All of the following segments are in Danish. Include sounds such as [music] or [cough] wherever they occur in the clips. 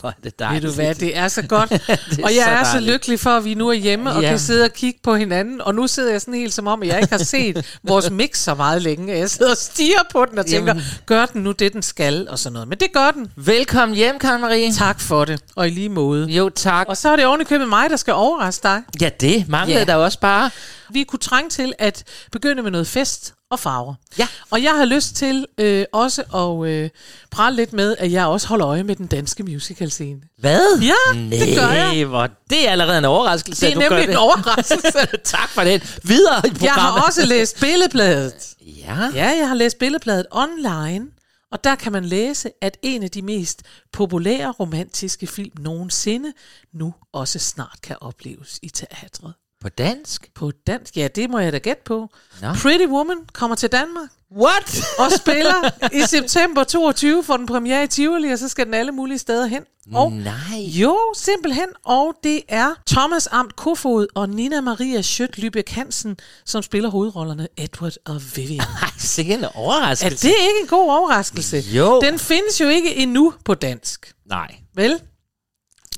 Hvor er det Ved dejligt. du hvad, det er så godt. [laughs] Er og jeg så er så dejligt. lykkelig for, at vi nu er hjemme og Ja. kan sidde og kigge på hinanden. Og nu sidder jeg sådan helt som om, at jeg ikke har set vores mix så meget længe. Jeg sidder og stiger på den og tænker, Jamen. gør den nu det, den skal og sådan noget. Men det gør den. Velkommen hjem, Karen Marie. Tak for det. Og i lige måde. Jo, tak. Og så er det ovenikøbet mig, der skal overraske dig. Ja, det manglede Ja. der også bare. Vi kunne trænge til at begynde med noget fest og farver. Ja. Og jeg har lyst til øh, også at øh, prale lidt med, at jeg også holder øje med den danske musicalscene. Hvad? Ja, Nej, det gør jeg. Hvor, det er allerede en overraskelse, Det er nemlig en det. overraskelse. [laughs] tak for det. Videre i programmet. Jeg har også læst Billedbladet. Ja. Ja, jeg har læst Billedbladet online, og der kan man læse, at en af de mest populære romantiske film nogensinde nu også snart kan opleves i teatret. På dansk? På dansk, ja, det må jeg da gætte på. Nå. Pretty Woman kommer til Danmark What? og [laughs] spiller i september 22 for den premiere i Tivoli, og så skal den alle mulige steder hen. Og Nej. jo, simpelthen. Og det er Thomas Amt Kofod og Nina Maria Schødt Lübeck Hansen, som spiller hovedrollerne Edward og Vivian. [laughs] Ej, sikke en Er overraskelse. det ikke en god overraskelse? Jo. Den findes jo ikke endnu på dansk, Nej. vel?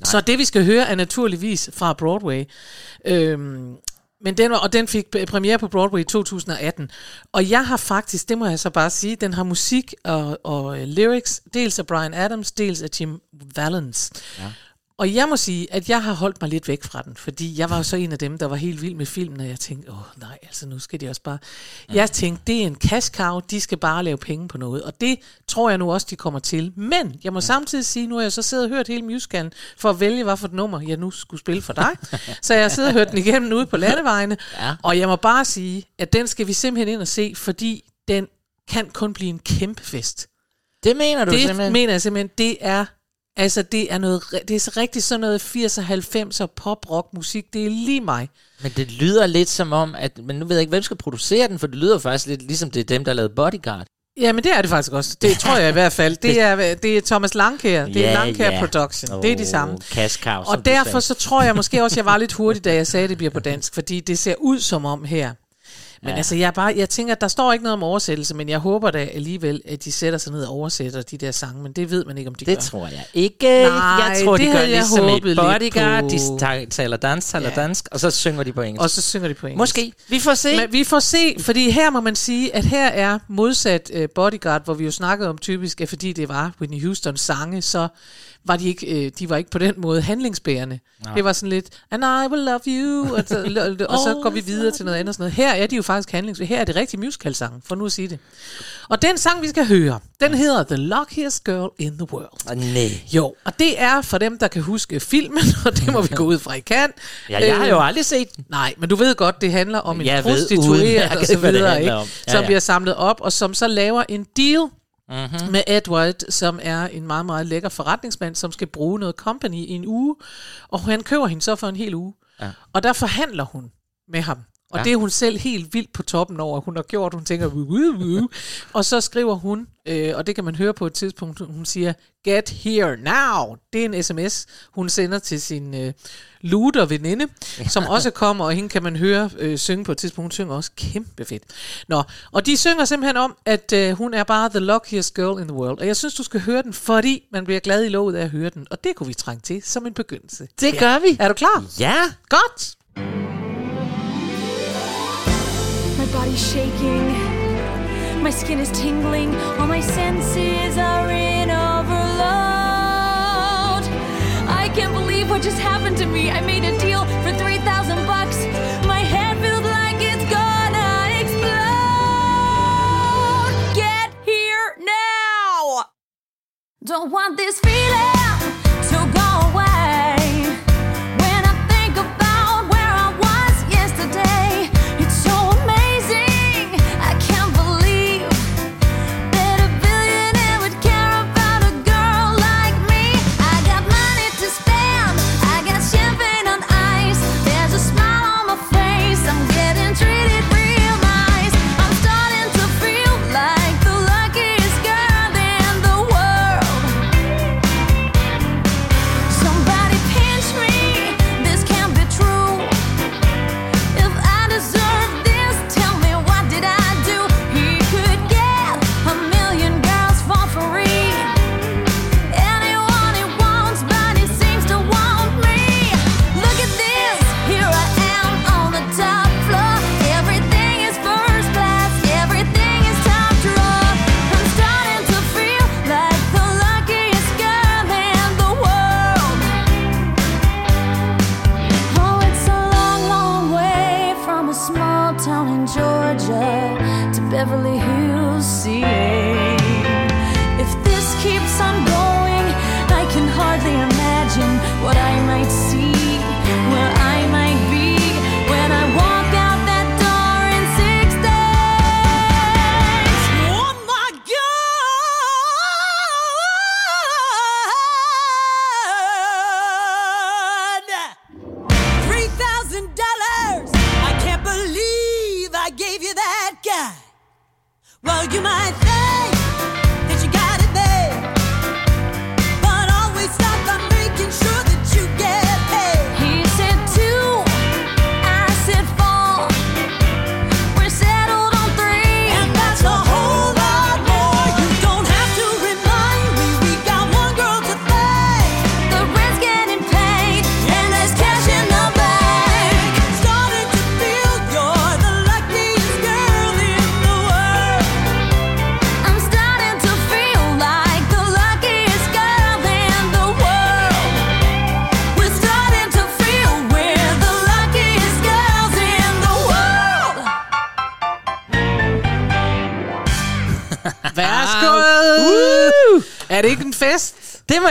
Nej. Så det, vi skal høre, er naturligvis fra Broadway. Øhm, men den og den fik premiere på Broadway i 2018. Og jeg har faktisk, det må jeg så bare sige, den har musik og, og lyrics, dels af Brian Adams, dels af Jim Valens. Ja. Og jeg må sige, at jeg har holdt mig lidt væk fra den, fordi jeg var jo så en af dem, der var helt vild med filmen, og jeg tænkte, åh nej, altså nu skal de også bare... Jeg tænkte, det er en cash cow, de skal bare lave penge på noget, og det tror jeg nu også, de kommer til. Men jeg må samtidig sige, nu har jeg så siddet og hørt hele musicalen, for at vælge, hvad for et nummer jeg nu skulle spille for dig. [laughs] så jeg har siddet og hørt den igennem ude på landevejene, Ja. og jeg må bare sige, at den skal vi simpelthen ind og se, fordi den kan kun blive en kæmpe fest. Det mener du Det simpelthen? mener jeg simpelthen, det er Altså, det er, noget, det er så rigtig sådan noget 80'er, 90'er pop-rock musik. Det er lige mig. Men det lyder lidt som om, at... Men nu ved jeg ikke, hvem skal producere den, for det lyder faktisk lidt ligesom det er dem, der lavede Bodyguard. Ja, men det er det faktisk også. Det tror jeg i hvert fald. Det er, det er Thomas Langkær. Det er Ja, Langkær ja. Production. Det er de samme. Som Og derfor så tror jeg måske også, jeg var lidt hurtig, da jeg sagde, at det bliver på dansk. Fordi det ser ud som om her. Men ja. altså, jeg, bare, jeg tænker, at der står ikke noget om oversættelse, men jeg håber da alligevel, at de sætter sig ned og oversætter de der sange, men det ved man ikke, om de Det gør. tror jeg ikke. Nej, jeg tror, de det gør havde jeg ligesom i håbet lidt Bodyguard. De ta- taler dansk, taler Ja. dansk, og så synger de på engelsk. Og så synger de på engelsk. Måske. Vi får se. Men vi får se, fordi her må man sige, at her er modsat uh, Bodyguard, hvor vi jo snakkede om typisk, at fordi det var Whitney Houstons sange, så var de ikke, uh, de var ikke på den måde handlingsbærende. Nej. Det var sådan lidt, and I will love you, og så, og så går vi videre til noget andet. og Sådan noget. Her er de jo faktisk handlingsbærende. Her er det rigtig musical-sange, for nu at sige det. Og den sang, vi skal høre, den hedder The Luckiest Girl in the World. Oh, nej. Jo, og det er for dem, der kan huske filmen, [laughs] og det må vi gå ud fra, I kan. Ja, jeg har Øh, jo aldrig set den. Nej, men du ved godt, det handler om en Jeg ved prostitueret udmærket, og så videre, ikke? om. Ja, som ja. bliver samlet op, og som så laver en deal Mm-hmm. med Edward, som er en meget, meget lækker forretningsmand, som skal bruge noget company i en uge, og han køber hende så for en hel uge. Ja. Og der forhandler hun med ham. Og Ja. ja. det er hun selv helt vildt på toppen over, hun har gjort. Hun tænker, woo, woo, woo. [laughs] og så skriver hun, øh, og det kan man høre på et tidspunkt, hun siger, get here now. Det er en sms, hun sender til sin øh, luder veninde, som også kommer, og hende kan man høre øh, synge på et tidspunkt. Hun synger også kæmpe fedt. Nå, og de synger simpelthen om, at øh, hun er bare the luckiest girl in the world. Og jeg synes, du skal høre den, fordi man bliver glad i låget af at høre den. Og det kunne vi trænge til som en begyndelse. Det gør vi. Er du klar? Ja. Godt! My body's shaking, my skin is tingling, all my senses are in overload. I can't believe what just happened to me. I made a deal for 3,000 bucks. My head feels like it's gonna explode. Get here now! Don't want this feeling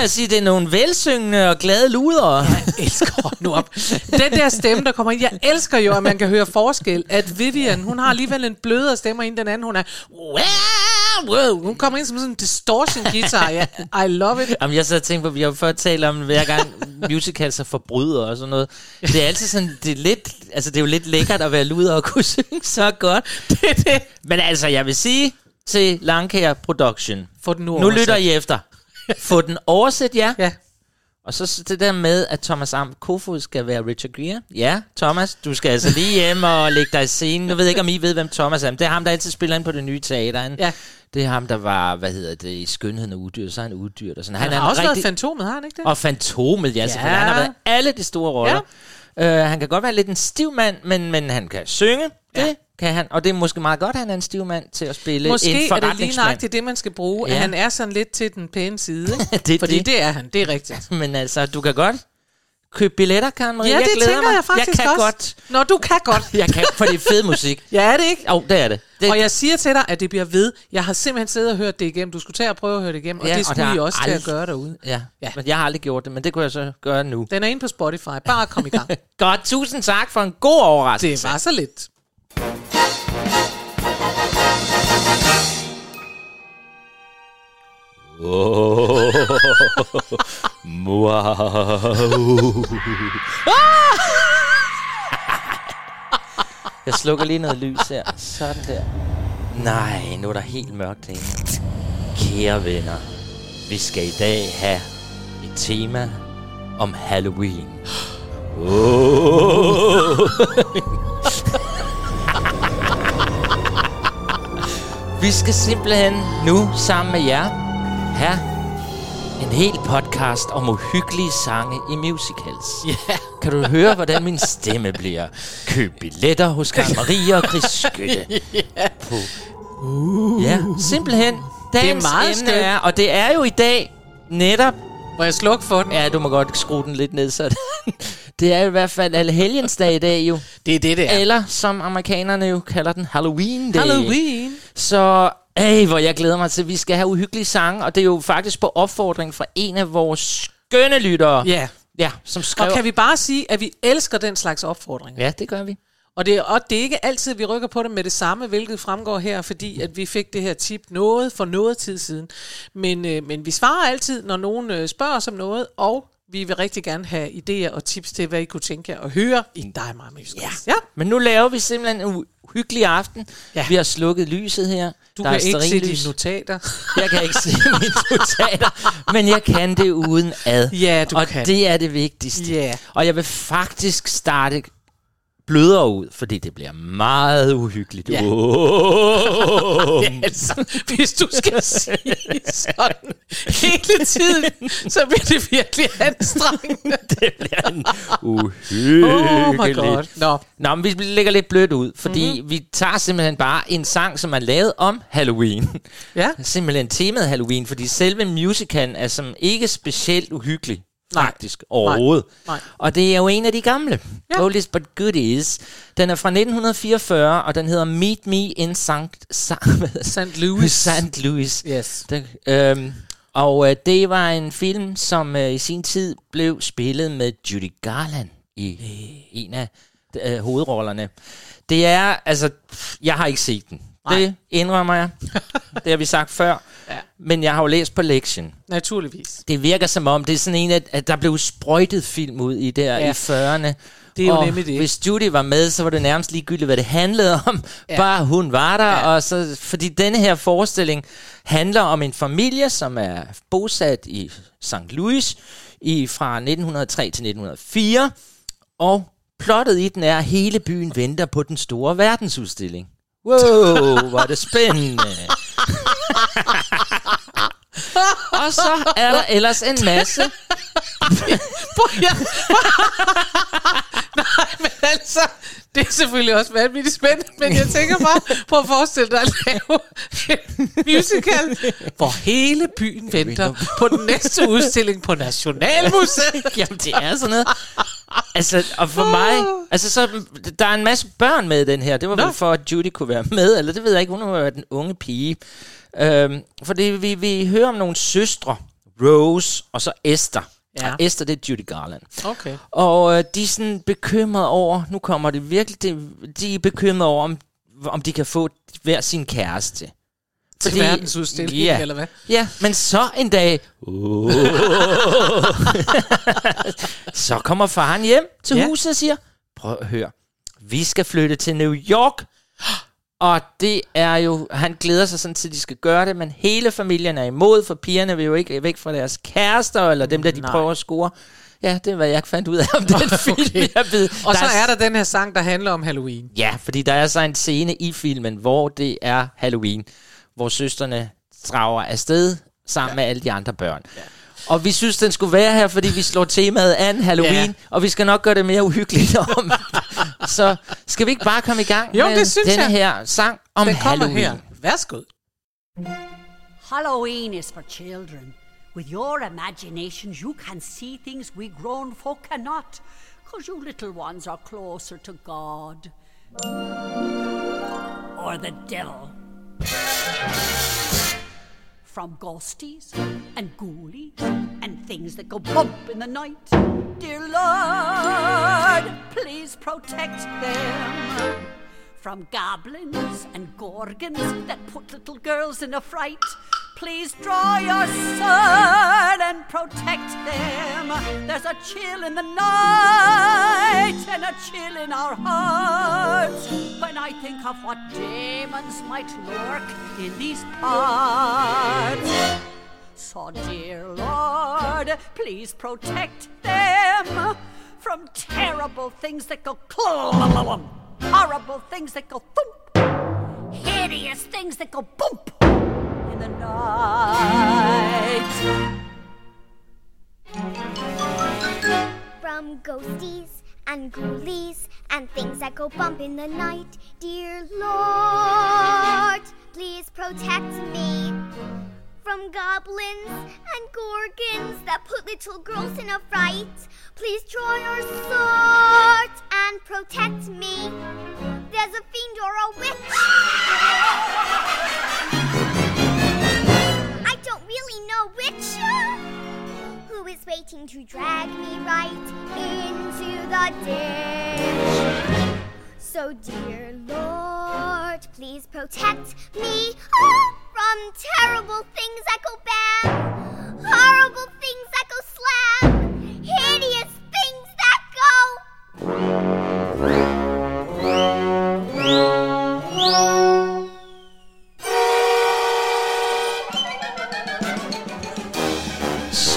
jeg sige, det er nogle velsyngende og glade ludere. Jeg elsker nu op. Den der stemme, der kommer ind. Jeg elsker jo, at man kan høre forskel. At Vivian, hun har alligevel en blødere stemme end den anden. Hun er... Wow, hun kommer ind som sådan en distortion guitar. Ja, I love it. Jamen, jeg så tænkte på, vi har før talt om, hver gang musicals er forbryder og sådan noget. Det er altid sådan, det er lidt, altså det er jo lidt lækkert at være luder og kunne [laughs] synge så godt. Det det. Men altså, jeg vil sige til Langkær Production, Få den nu nu lytter I efter. Få den oversat, ja. Ja. Og så det der med, at Thomas Am Kofod skal være Richard Gere. Ja, Thomas, du skal altså lige hjem og lægge dig i scenen. Nu ved jeg ikke, om I ved, hvem Thomas er, men det er ham, der altid spiller ind på det nye teater. Han, Ja. Det er ham, der var, hvad hedder det, i Skønheden og Udyr, så er han uddyrt og sådan. Han, er har en også rigtig- været fantomet, har han ikke det? og Fantomet, ja, selvfølgelig. Han har været alle de store roller. Ja. Uh, han kan godt være lidt en stiv mand, men, men han kan synge. Det Ja. Kan han. Og det er måske meget godt, at han er en stiv mand til at spille en Måske er det lige nøjagtigt det, man skal bruge. Ja. At han er sådan lidt til den pæne side. [laughs] Det Fordi det. det er han, det er rigtigt. [laughs] Men altså, du kan godt købe billetter, Karen Marie. Ja, jeg det glæder tænker mig. jeg faktisk Jeg kan også. godt. Nå, du kan godt. [laughs] Jeg kan, for det er fed musik. Ja, er det ikke? Jo, det er det. det Og jeg siger til dig, at det bliver ved. Jeg har simpelthen siddet og hørt det igennem. Du skulle tage og prøve at høre det igennem. Og Ja, det og skulle der I også til at gøre derude. Ja. ja, men jeg har aldrig gjort det, men det kunne jeg så gøre nu. Den er inde på Spotify. Bare kom i gang. Godt, tusind tak for en god overraskelse. det var så lidt. Wow. Jeg slukker lige noget lys her. Sådan der. Nej, nu er der helt mørkt herinde. Kære venner, vi skal i dag have et tema om Halloween. Oh. Vi skal simpelthen nu sammen med jer have en hel podcast om uhyggelige sange i musicals. Ja. Kan du høre, hvordan min stemme bliver? Køb billetter hos Karen Marie og Chris Skytte. [laughs] På. Ja, simpelthen. Dagens meget emne er, og det er jo i dag netop... Må jeg slukke for den? Ja, du må godt skrue den lidt ned, så det- [laughs] det er i hvert fald Allehelgensdag i dag jo. Det er det, det er. Eller som amerikanerne jo kalder den Halloween Day. Halloween. Så, ej, hvor jeg glæder mig til, vi skal have uhyggelige sange, og det er jo faktisk på opfordring fra en af vores skønne lyttere. Ja. Ja, som skrev... Og kan vi bare sige, at vi elsker den slags opfordringer? Ja, det gør vi. Og det, er, og det er ikke altid, vi rykker på det med det samme, hvilket fremgår her, fordi at vi fik det her tip noget for noget tid siden. Men, øh, men vi svarer altid, når nogen øh, spørger os om noget, og vi vil rigtig gerne have idéer og tips til, hvad I kunne tænke jer at høre i dig og mig Musical. Ja. ja. Men nu laver vi simpelthen en uhyggelig aften. Ja. Vi har slukket lyset her. Du Der kan er ikke se dine notater. Jeg kan ikke se mine [laughs] notater, men jeg kan det uden ad. Ja, du og kan. det er det vigtigste. Ja. Og jeg vil faktisk starte blødere ud, fordi det bliver meget uhyggeligt. Ja. [laughs] Oh. altså, hvis du skal sige sådan hele tiden, så bliver det virkelig anstrengende. [laughs] det bliver en uhyggeligt. Oh my god. Nå, Nå, men vi lægger lidt blødt ud, fordi Mhm. mm-hmm. vi tager simpelthen bare en sang, som er lavet om Halloween. ja. simpelthen temaet Halloween, fordi selve musicalen er som ikke specielt uhyggelig, Nej. faktisk, overhovedet. Nej. Og det er jo en af de gamle. Ja. Oldies but goodies. Den er fra 1944, og den hedder Meet Me in St. St. [laughs] Louis. St. Louis. Yes. Det, øhm, og øh, det var en film, som øh, i sin tid blev spillet med Judy Garland i en af øh, hovedrollerne. Det er, altså, jeg har ikke set den. Nej. Det indrømmer jeg. [laughs] det har vi sagt før. Ja. Men jeg har jo læst på lektien. Naturligvis. Det virker som om, det er sådan en, at, at der blev sprøjtet film ud i der Ja. i 40'erne. Det er jo og nemlig det. Hvis Judy var med, så var det nærmest ligegyldigt, hvad det handlede om. Ja. Bare hun var der. Ja. Og så, fordi denne her forestilling handler om en familie, som er bosat i St. Louis i, fra 1903 til 1904. Og plottet i den er, at hele byen venter på den store verdensudstilling. Wow, hvor er det spændende. [laughs] [laughs] og så er der ellers en masse. [laughs] [laughs] Nej, men altså, det er selvfølgelig også vanvittigt spændende, men jeg tænker bare, prøv at forestille dig at lave en musical, hvor hele byen venter på den næste udstilling på Nationalmuseet. Jamen, det er sådan noget. Altså, og for mig... Altså, så, der er en masse børn med i den her. Det var Nå. vel for, at Judy kunne være med, eller det ved jeg ikke. Hun var den unge pige. Øhm, fordi vi, vi hører om nogle søstre. Rose og så Esther. Ja. Og Esther, det er Judy Garland. Okay. Og øh, de er sådan bekymrede over... Nu kommer det virkelig... Det, de er bekymrede over, om, om de kan få hver sin kæreste. Til verdensudstilling, ja, eller hvad? Ja, men så en dag... Uh, [laughs] så kommer faren hjem til ja. huset og siger, prøv at høre, vi skal flytte til New York. Og det er jo, han glæder sig sådan til, at de skal gøre det, men hele familien er imod, for pigerne vil jo ikke væk fra deres kærester, eller dem, der de Nej. prøver at score. Ja, det er, hvad jeg fandt ud af om den [laughs] film. Okay. Jeg ved, Og så der er der den her sang, der handler om Halloween. Ja, fordi der er så en scene i filmen, hvor det er Halloween, hvor søsterne drager afsted sammen ja. med alle de andre børn. Ja. Og vi synes, den skulle være her, fordi vi slår temaet an Halloween, ja. og vi skal nok gøre det mere uhyggeligt om. Så skal vi ikke bare komme i gang Jo, med det synes denne jeg. her sang om Den Halloween? her. Værsgo. Halloween is for children. With your imaginations, you can see things we grown folk cannot, because you little ones are closer to God. Or the devil. From ghosties and ghoulies and things that go bump in the night. Dear Lord, please protect them from goblins and gorgons that put little girls in a fright. Please draw your sword and protect them. There's a chill in the night and a chill in our hearts when I think of what demons might lurk in these parts. So, dear Lord, please protect them from terrible things that go clum, horrible things that go thump, hideous things that go in the night. From ghosties and ghoulies and things that go bump in the night. Dear Lord, please protect me from goblins and gorgons that put little girls in a fright. Please draw your sword and protect me. There's a fiend or a witch. Waiting to drag me right into the ditch? So, dear Lord, please protect me from terrible things that go bam, horrible things that go slam, hideous things that go.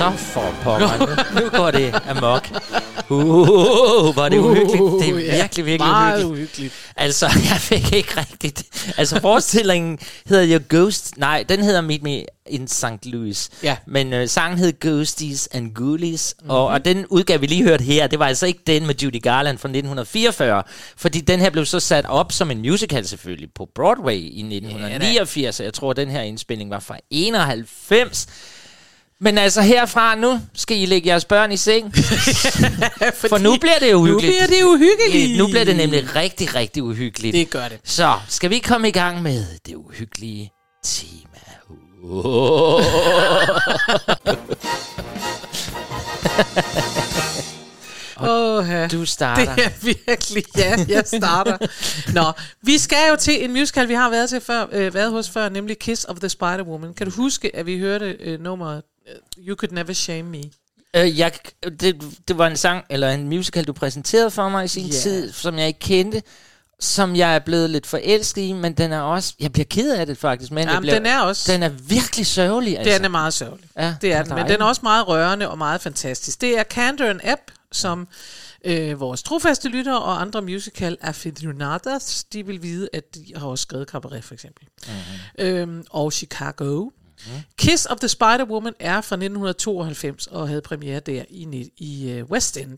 Så for pokker. Nu, nu går det amok. Uh, er det uhyggeligt. Det er virkelig, virkelig meget uhyggeligt. uhyggeligt. Altså, [laughs] jeg fik ikke rigtigt... Altså, forestillingen hedder jo Ghost... Nej, den hedder Meet Me in St. Louis. Ja. Men øh, sangen hed Ghosties and Ghoulies. Mm-hmm. Og, og den udgave, vi lige hørte her, det var altså ikke den med Judy Garland fra 1944. Fordi den her blev så sat op som en musical selvfølgelig på Broadway i 1989. Ja, jeg tror, den her indspilning var fra 91. Men altså herfra nu skal I lægge jeres børn i seng. [laughs] For nu bliver det Nu uhyggeligt. bliver det uhyggeligt. Nu bliver det nemlig rigtig, rigtig uhyggeligt. Det gør det. Så skal vi komme i gang med det uhyggelige tema. [laughs] Oh. Åh, ja. Du starter. Det er virkelig, ja, jeg starter. Nå, vi skal jo til en musical, vi har været, til før, øh, været hos før, nemlig Kiss of the Spider-Woman. Kan du huske, at vi hørte øh, nummeret You Could Never Shame Me? Øh, jeg, det, det var en sang, eller en musical, du præsenterede for mig i sin yeah. tid, som jeg ikke kendte, som jeg er blevet lidt forelsket i, men den er også... Jeg bliver ked af det faktisk, men Jamen, bliver, den er også... den er virkelig sørgelig. Altså. Den er meget sørgelig. Ja, det er den, men den er også meget rørende og meget fantastisk. Det er Candor and App, som øh, vores trofaste lyttere og andre musical aficionados, de vil vide, at de har også skrevet Cabaret for eksempel. Mm-hmm. Øhm, og Chicago. Mm-hmm. Kiss of the Spider-Woman er fra 1992 og havde premiere der i, i uh, West End.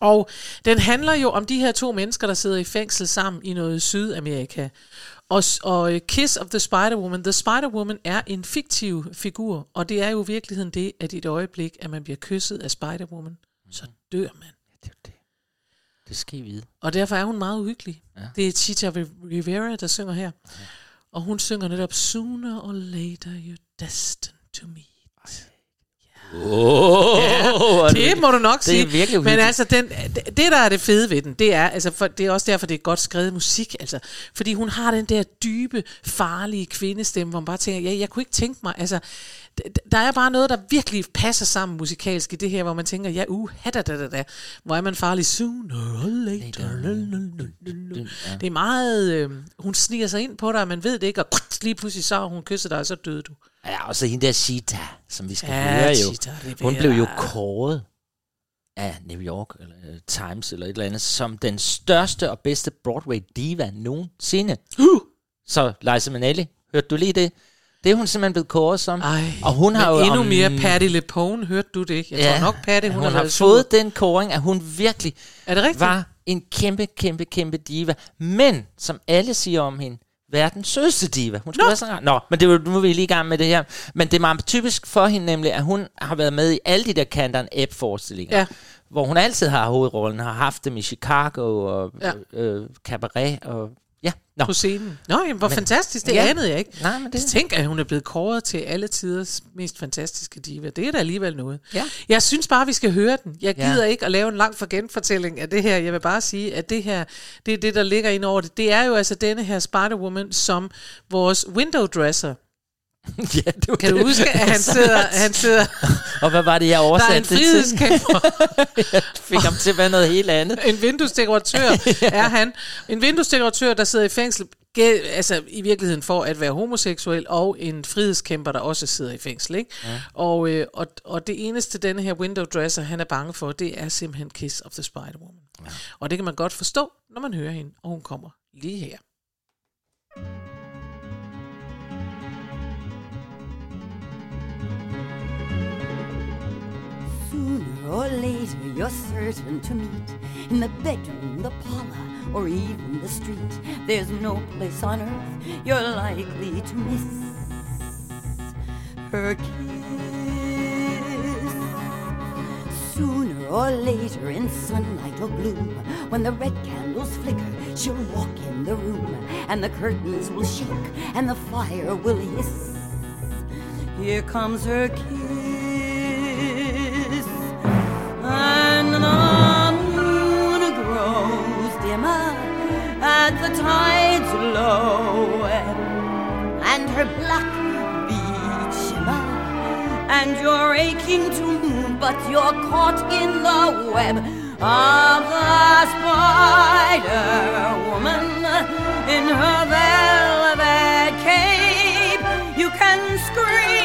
Og den handler jo om de her to mennesker, der sidder i fængsel sammen i noget Sydamerika. Og, og øh, Kiss of the Spider-Woman. The Spider-Woman er en fiktiv figur, og det er jo i virkeligheden det, at i et øjeblik, at man bliver kysset af Spider-Woman, så dør man. Det, er jo det. det skal I vide. Og derfor er hun meget uhyggelig. Ja. Ja. Det er Chicha Rivera, der synger her. Og hun synger netop, Sooner or later you're destined to meet. Oh, Det må du nok det sige. er virkelig Men altså, den, det, det, der er det fede ved den, det er, altså, for, det er også derfor, det er godt skrevet musik. Altså, fordi hun har den der dybe, farlige kvindestemme, hvor man bare tænker, ja, jeg kunne ikke tænke mig, altså, der er bare noget, der virkelig passer sammen musikalsk i det her, hvor man tænker, ja, uh, da, da, da, da. Hvor er man farlig? Sooner or later. Det er meget, øh, hun sniger sig ind på dig, og man ved det ikke, og lige pludselig så hun kysset dig, og så døde du. Ja, og så hende der Sita, som vi skal Ja, høre jo. Rivera. Hun blev jo kåret af New York eller uh, Times eller et eller andet, som den største og bedste Broadway diva nogensinde. Uh! Så Liza Minnelli, hørte du lige det? Det er hun simpelthen blevet kåret som. Ej, og hun har jo endnu om- mere Patty LePone, hørte du det ikke? Jeg tror nok, Patty, hun, hun har, har fået sur. den kåring, at hun virkelig Er det rigtigt? var en kæmpe, kæmpe, kæmpe diva. Men, som alle siger om hende, verdens sødeste diva. Hun skulle Nå. være rar. Nå, men det var, nu er vi lige i gang med det her. Men det er meget typisk for hende nemlig, at hun har været med i alle de der Canton App forestillinger. Ja. Hvor hun altid har hovedrollen, har haft dem i Chicago og Ja. ja. øh, Cabaret og... Ja, nå. på scenen. Nå, jamen, hvor Men- fantastisk, det Ja. anede jeg ikke. Nej, men det... Tænk, at hun er blevet kåret til alle tiders mest fantastiske diva. Det er da alligevel noget. Ja. Jeg synes bare, vi skal høre den. Jeg Ja. gider ikke at lave en lang forgenfortælling af det her. Jeg vil bare sige, at det her, det er det, der ligger ind over det. Det er jo altså denne her Spider-Woman, som vores window dresser. [laughs] ja, det Kan du det. huske, at han sidder, han sidder Og hvad var det, jeg der er en oversatte det til? frihedskæmper, [laughs] Jeg fik ham til at være noget helt andet. en vinduesdekoratør [laughs] er han. En vinduesdekoratør, der sidder i fængsel, altså i virkeligheden for at være homoseksuel, og en frihedskæmper, der også sidder i fængsel. Ikke? Ja. Og, øh, og, og det eneste, denne her window dresser, han er bange for, det er simpelthen Kiss of the Spider-Woman. Ja. Og det kan man godt forstå, når man hører hende, og hun kommer lige her. Or later, you're certain to meet in the bedroom, the parlor, or even the street. There's no place on earth you're likely to miss her kiss. Sooner or later, in sunlight or gloom, when the red candles flicker, she'll walk in the room, and the curtains will shake, and the fire will hiss. Here comes her kiss, and the moon grows dimmer at the tide's low, and her black beads shimmer, and you're aching to move, but you're caught in the web of the spider woman in her velvet cape. You can scream,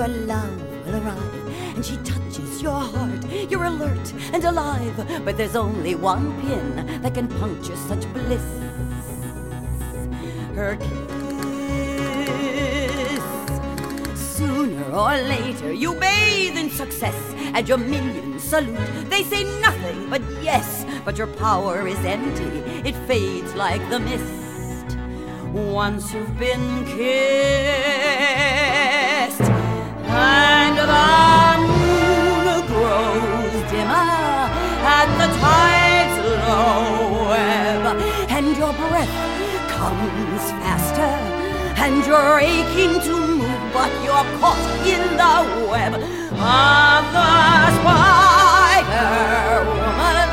your love will arrive, and she touches your heart. You're alert and alive, but there's only one pin that can puncture such bliss. Her kiss. Sooner or later, you bathe in success and your minions salute. They say nothing but yes, but your power is empty. It fades like the mist once you've been kissed. And the moon grows dimmer at the tide's low ebb, and your breath comes faster, and you're aching to move, but you're caught in the web of the spider woman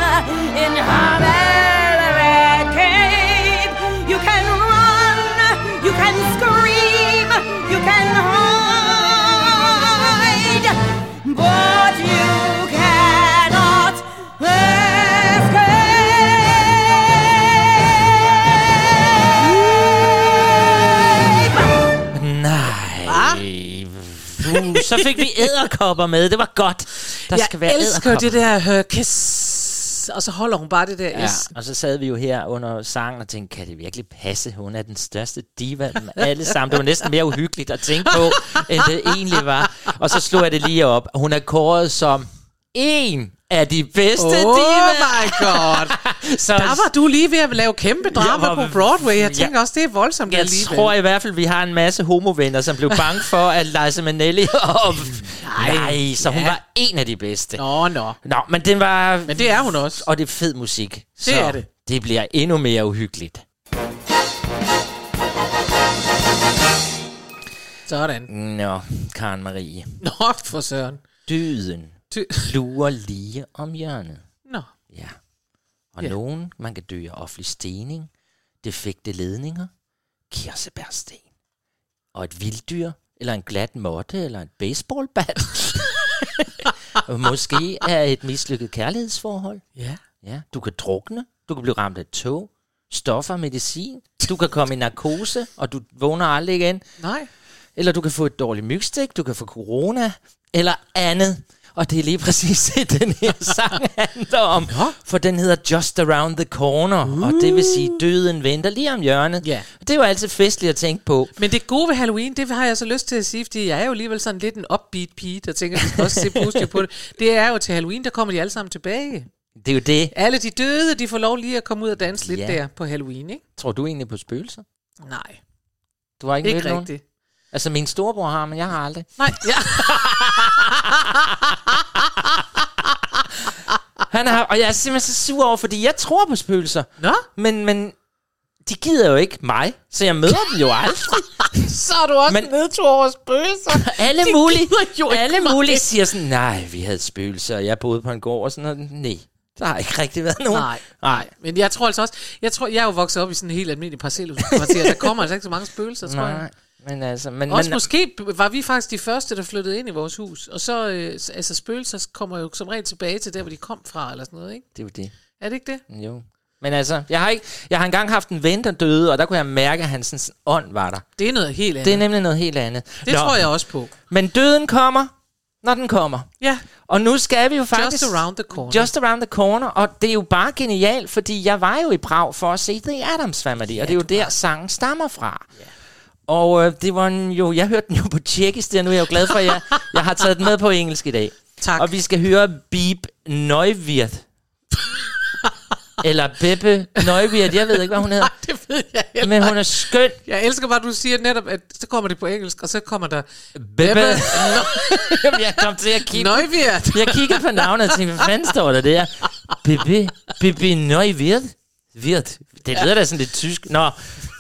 in her velvet Uh, så fik vi æderkopper med. Det var godt. Der jeg skal være elsker det der her kiss, og så holder hun bare det der Ja, S. og så sad vi jo her under sangen og tænkte, kan det virkelig passe? Hun er den største diva alle sammen. Det var næsten mere uhyggeligt at tænke på, end det egentlig var. Og så slog jeg det lige op. Hun er kåret som en af de bedste Oh divaer. my god. [laughs] Så Der var du lige ved at lave kæmpe drama var- på Broadway. Jeg tænker Ja. også, det er voldsomt jeg alligevel. tror i hvert fald, vi har en masse homovenner, som blev bange for, at Liza Minnelli... [laughs] Og, nej, nej, så hun Ja. var en af de bedste. Nå, nå. Nå, men den var... Men det er hun også. Og det er fed musik. så er det. det bliver endnu mere uhyggeligt. Sådan. Nå, Karen Marie. Nå, for søren. Døden Ty- [laughs] lurer lige om hjørnet. Nå. Ja. Og Ja. nogen, man kan dø af offentlig stening, defekte ledninger, kirsebærsten, og et vilddyr, eller en glat måtte, eller en baseballbat. [laughs] Måske er et mislykket kærlighedsforhold. Ja. Ja, du kan drukne, du kan blive ramt af tog, stoffer, medicin, du kan komme i narkose, og du vågner aldrig igen. Nej. Eller du kan få et dårligt mygstik, du kan få corona, eller andet. Og det er lige præcis det, den her sang handler om. Nå. For den hedder Just Around the Corner, uh. og det vil sige, døden venter lige om hjørnet. Ja. Det er jo altid festligt at tænke på. Men det gode ved Halloween, det har jeg så lyst til at sige, fordi jeg er jo alligevel sådan lidt en upbeat pige, der tænker, at vi skal også se positivt på det. Det er jo til Halloween, der kommer de alle sammen tilbage. Det er jo det. Alle de døde, de får lov lige at komme ud og danse lidt Ja. der på Halloween, ikke? Tror du egentlig på spøgelser? Nej, Du har ikke, ikke mødt nogen? Altså, min storebror har, men jeg har aldrig. Nej, [laughs] ja. Han har, og jeg er simpelthen så sur over, fordi jeg tror på spøgelser. Nå, Men, men de gider jo ikke mig, så jeg møder dem jo aldrig. [laughs] så er du også Men- nedtur over spøgelser. alle De mulige, jo alle mulige siger sådan, nej, vi havde spøgelser, og jeg boede på en gård og sådan noget. Nej, der har ikke rigtig været nogen. Nej, nej. men jeg tror altså også, jeg tror, jeg er jo vokset op i sådan en helt almindelig parcelhuskvarter. Der kommer altså ikke så mange spøgelser, tror jeg. Men altså, men, Også men, måske var vi faktisk de første, der flyttede ind i vores hus. Og så, øh, altså spøgelser kommer jo som regel tilbage til der, hvor de kom fra, eller sådan noget, ikke? det er jo det. Er det ikke det? Jo. Men altså, jeg har, ikke, jeg har engang haft en ven, der døde, og der kunne jeg mærke, at hans sådan, ånd var der. Det er noget helt andet. Det er nemlig noget helt andet. det tror jeg også på. Men døden kommer, når den kommer. Ja, Og nu skal vi jo faktisk... just around the corner. Just around the corner, og det er jo bare genialt, fordi jeg var jo i Prag for at se The Adams Family, ja, og det er jo der, sangen stammer fra. Ja. Og øh, det var en, jo, jeg hørte den jo på tjekkisk, og nu er jeg jo glad for, at jeg, jeg har taget den med på engelsk i dag. Tak. Og vi skal høre Beep Neuwirth. Eller Beppe Neuwirth, jeg ved ikke, hvad hun hedder. [laughs] Nej, det ved jeg heller Men hun er skøn. Jeg elsker bare, at du siger netop, at så kommer det på engelsk, og så kommer der... Beppe. Jamen, [laughs] jeg kom til at kigge Nøjvirt. Jeg kiggede på navnet og tænkte, hvad fanden står der der? Bibi, Bibi Neuwirth? Wirt. Det lyder da sådan lidt tysk. Nå,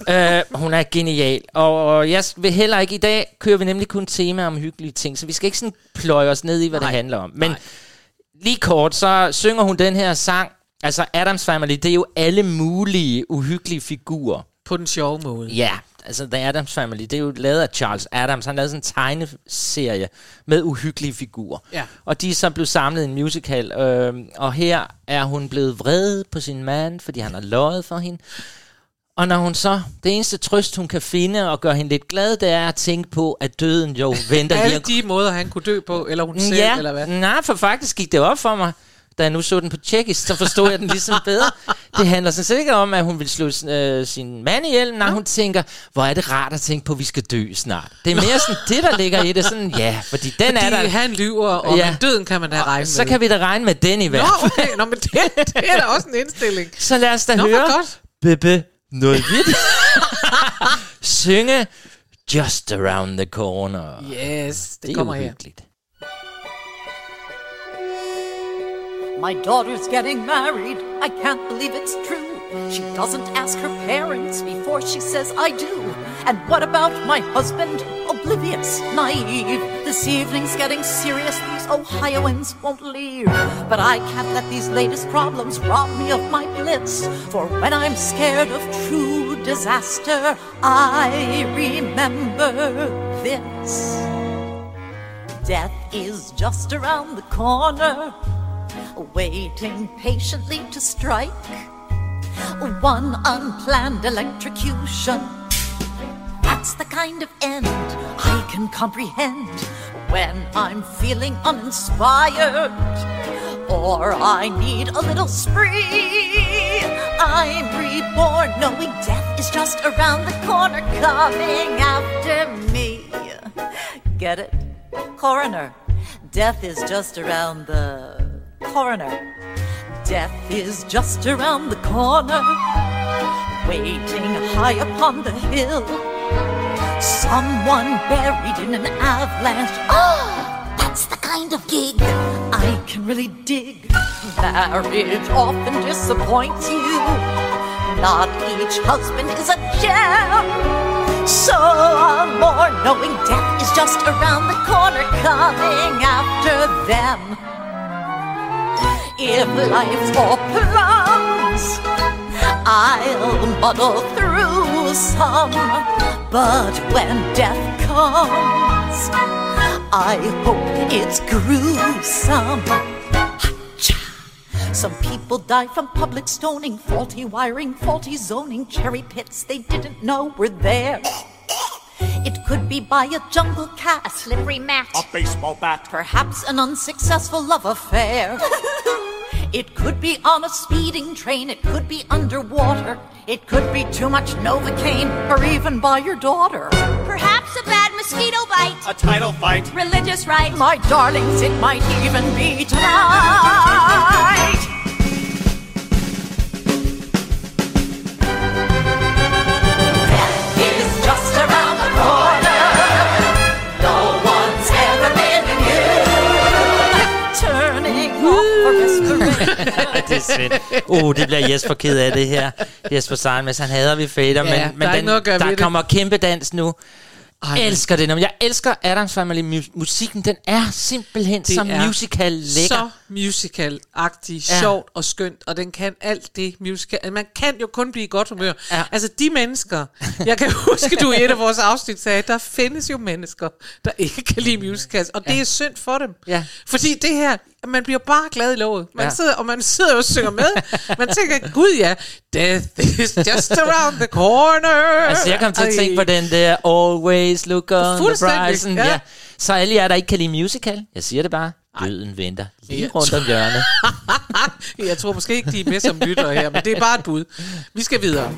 øh, hun er genial. Og, og jeg vil heller ikke, i dag kører vi nemlig kun tema om hyggelige ting, så vi skal ikke sådan pløje os ned i, hvad Nej. det handler om. Men Nej. lige kort, så synger hun den her sang, altså Adams Family, det er jo alle mulige uhyggelige figurer. På den sjove måde. Ja, altså The Adams Family, det er jo lavet af Charles Adams. Han lavede sådan en tegneserie med uhyggelige figurer. Ja. Og de er så blevet samlet i en musical. Øh, og her er hun blevet vred på sin mand, fordi han har løjet for hende. Og når hun så, det eneste trøst, hun kan finde og gøre hende lidt glad, det er at tænke på, at døden jo [laughs] venter lige Alle om- de måder, han kunne dø på, eller hun selv, ja, eller hvad? nej, for faktisk gik det op for mig. da jeg nu så den på tjekkisk, så forstod jeg den ligesom bedre. Det handler sådan set ikke om, at hun vil slå øh, sin mand ihjel, når hun tænker, hvor er det rart at tænke på, at vi skal dø snart. Det er mere sådan det, der ligger i det. Sådan, ja, fordi den er Fordi der. han lyver, og Ja. ja. døden kan man da regne Så med. kan vi da regne med den i hvert Nå, fald. okay. Nå, men det, det er da også en indstilling. Så lad os da Nå, høre godt. Bebe noget vidt. [laughs] Synge Just Around the Corner. Yes, det, det er kommer her. uhyggeligt. My daughter's getting married. I can't believe it's true. She doesn't ask her parents before she says I do. And what about my husband? Oblivious, naive. This evening's getting serious. These Ohioans won't leave. But I can't let these latest problems rob me of my bliss. For when I'm scared of true disaster, I remember this. Death is just around the corner, waiting patiently to strike. One unplanned electrocution. That's the kind of end I can comprehend when I'm feeling uninspired or I need a little spree. I'm reborn knowing death is just around the corner coming after me. Get it? Coroner. Death is just around the corner. Death is just around the corner, waiting high upon the hill. Someone buried in an avalanche. Oh, that's the kind of gig I can really dig. Marriage often disappoints you. Not each husband is a gem. So I'm more knowing death is just around the corner, coming after them. If life's all plums, I'll muddle through some. But when death comes, I hope it's gruesome. Some people die from public stoning, faulty wiring, faulty zoning, cherry pits they didn't know were there. It could be by a jungle cat, a slippery mat, A baseball bat. perhaps an unsuccessful love affair. [laughs] it could be on a speeding train, it could be underwater, it could be too much Novocaine, or even by your daughter. Perhaps a bad mosquito bite. A title fight. Religious right. My darlings, it might even be tonight. Det er Svend. Uh, det bliver Jesper ked af det her. Jesper Seidenmans, han hader vi fader, Ja, men, der men er at gøre der ved det. kommer kæmpe dans nu. Ej, Jeg elsker det. Jeg elsker Adams Family. Mu- musikken, den er simpelthen Det så er musical lækker. så musical-agtig, Ja. ja. sjovt og skønt, og den kan alt det musical. Altså, Man kan jo kun blive i godt humør. Ja. Ja. Altså de mennesker, jeg kan [laughs] huske, du i et af vores afsnit sagde, der findes jo mennesker, der ikke kan lide musicals, og det er synd for dem. Ja. Fordi det her, man bliver bare glad i låget. Man Ja. ja. sidder, og man sidder og synger med. Man tænker, gud ja, death is just around the corner. Altså, jeg kom til at tænke på den der Always look on the horizon. Ja. ja. Så alle jer, der ikke kan lide musical, jeg siger det bare, døden venter lige rundt om hjørnet. [laughs] Jeg tror måske ikke, de er med som lyttere her, men det er bare et bud. Vi skal videre.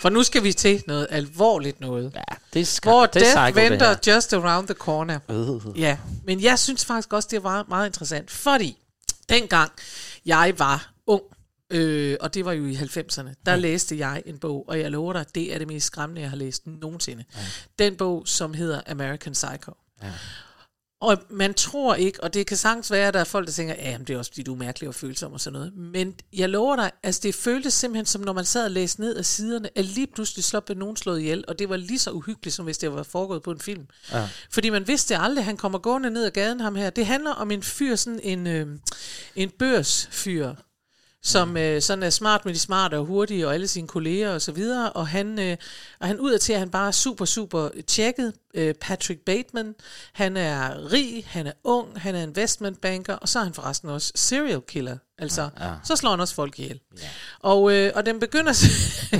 For nu skal vi til noget alvorligt noget. Ja, det skal Hvor det death det venter her. just around the corner. Uh. Ja, men jeg synes faktisk også, det var meget interessant, fordi dengang jeg var ung, øh, og det var jo i 90'erne, der læste jeg en bog, og jeg lover dig, det er det mest skræmmende, jeg har læst nogensinde. Den bog, som hedder American Psycho. Og man tror ikke, og det kan sagtens være, at der er folk, der tænker, ja, det er også fordi, du er mærkelig og følsom og sådan noget. Men jeg lover dig, altså det føltes simpelthen som, når man sad og læste ned af siderne, at lige pludselig slå blev nogen slået ihjel, og det var lige så uhyggeligt, som hvis det var foregået på en film. Ja. Fordi man vidste aldrig, han kommer gående ned ad gaden, ham her. Det handler om en fyr, sådan en, øh, en børsfyr, som øh, sådan er smart med de smarte og hurtige og alle sine kolleger og så videre, og han, øh, og han ud til, at han bare er super, super tjekket, øh, Patrick Bateman. Han er rig, han er ung, han er investmentbanker, og så er han forresten også serial killer. Altså, ja. så slår han også folk ihjel. Ja. Og, øh, og den begynder... [laughs]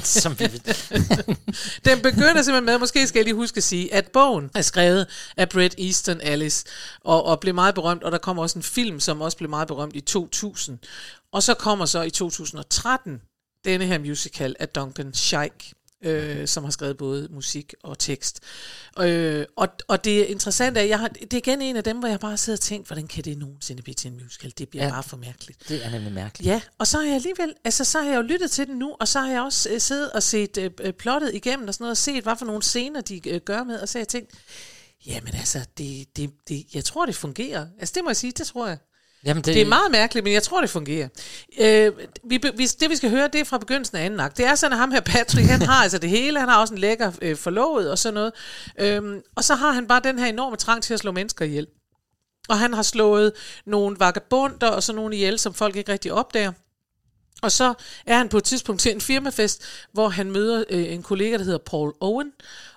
Som vi [laughs] den begynder simpelthen med, måske skal jeg lige huske at sige, at bogen er skrevet af Bret Easton Ellis, og, og blev meget berømt, og der kommer også en film, som også blev meget berømt i 2000. Og så kommer så i 2013 denne her musical af Duncan Sheik, øh, som har skrevet både musik og tekst. Øh, og, og det interessante er, jeg har, det er igen en af dem, hvor jeg bare sidder og tænker, hvordan kan det nogensinde blive til en musical? Det bliver ja, bare for mærkeligt. Det er nemlig mærkeligt. Ja, og så har jeg alligevel, altså så har jeg jo lyttet til den nu, og så har jeg også øh, siddet og set øh, øh plottet igennem og sådan noget, og set, hvad for nogle scener de øh, gør med, og så har jeg tænkt, jamen altså, det, det, det, jeg tror, det fungerer. Altså det må jeg sige, det tror jeg. Jamen, det... Det er meget mærkeligt, men jeg tror, det fungerer. Øh, vi, vi, det, vi skal høre, det er fra begyndelsen af anden akt. Det er sådan, at ham her, Patrick, han [laughs] har altså det hele. Han har også en lækker øh, forlovet og sådan noget. Øhm, og så har han bare den her enorme trang til at slå mennesker ihjel. Og han har slået nogle vagabunder og sådan nogle ihjel, som folk ikke rigtig opdager. Og så er han på et tidspunkt til en firmafest, hvor han møder øh, en kollega, der hedder Paul Owen,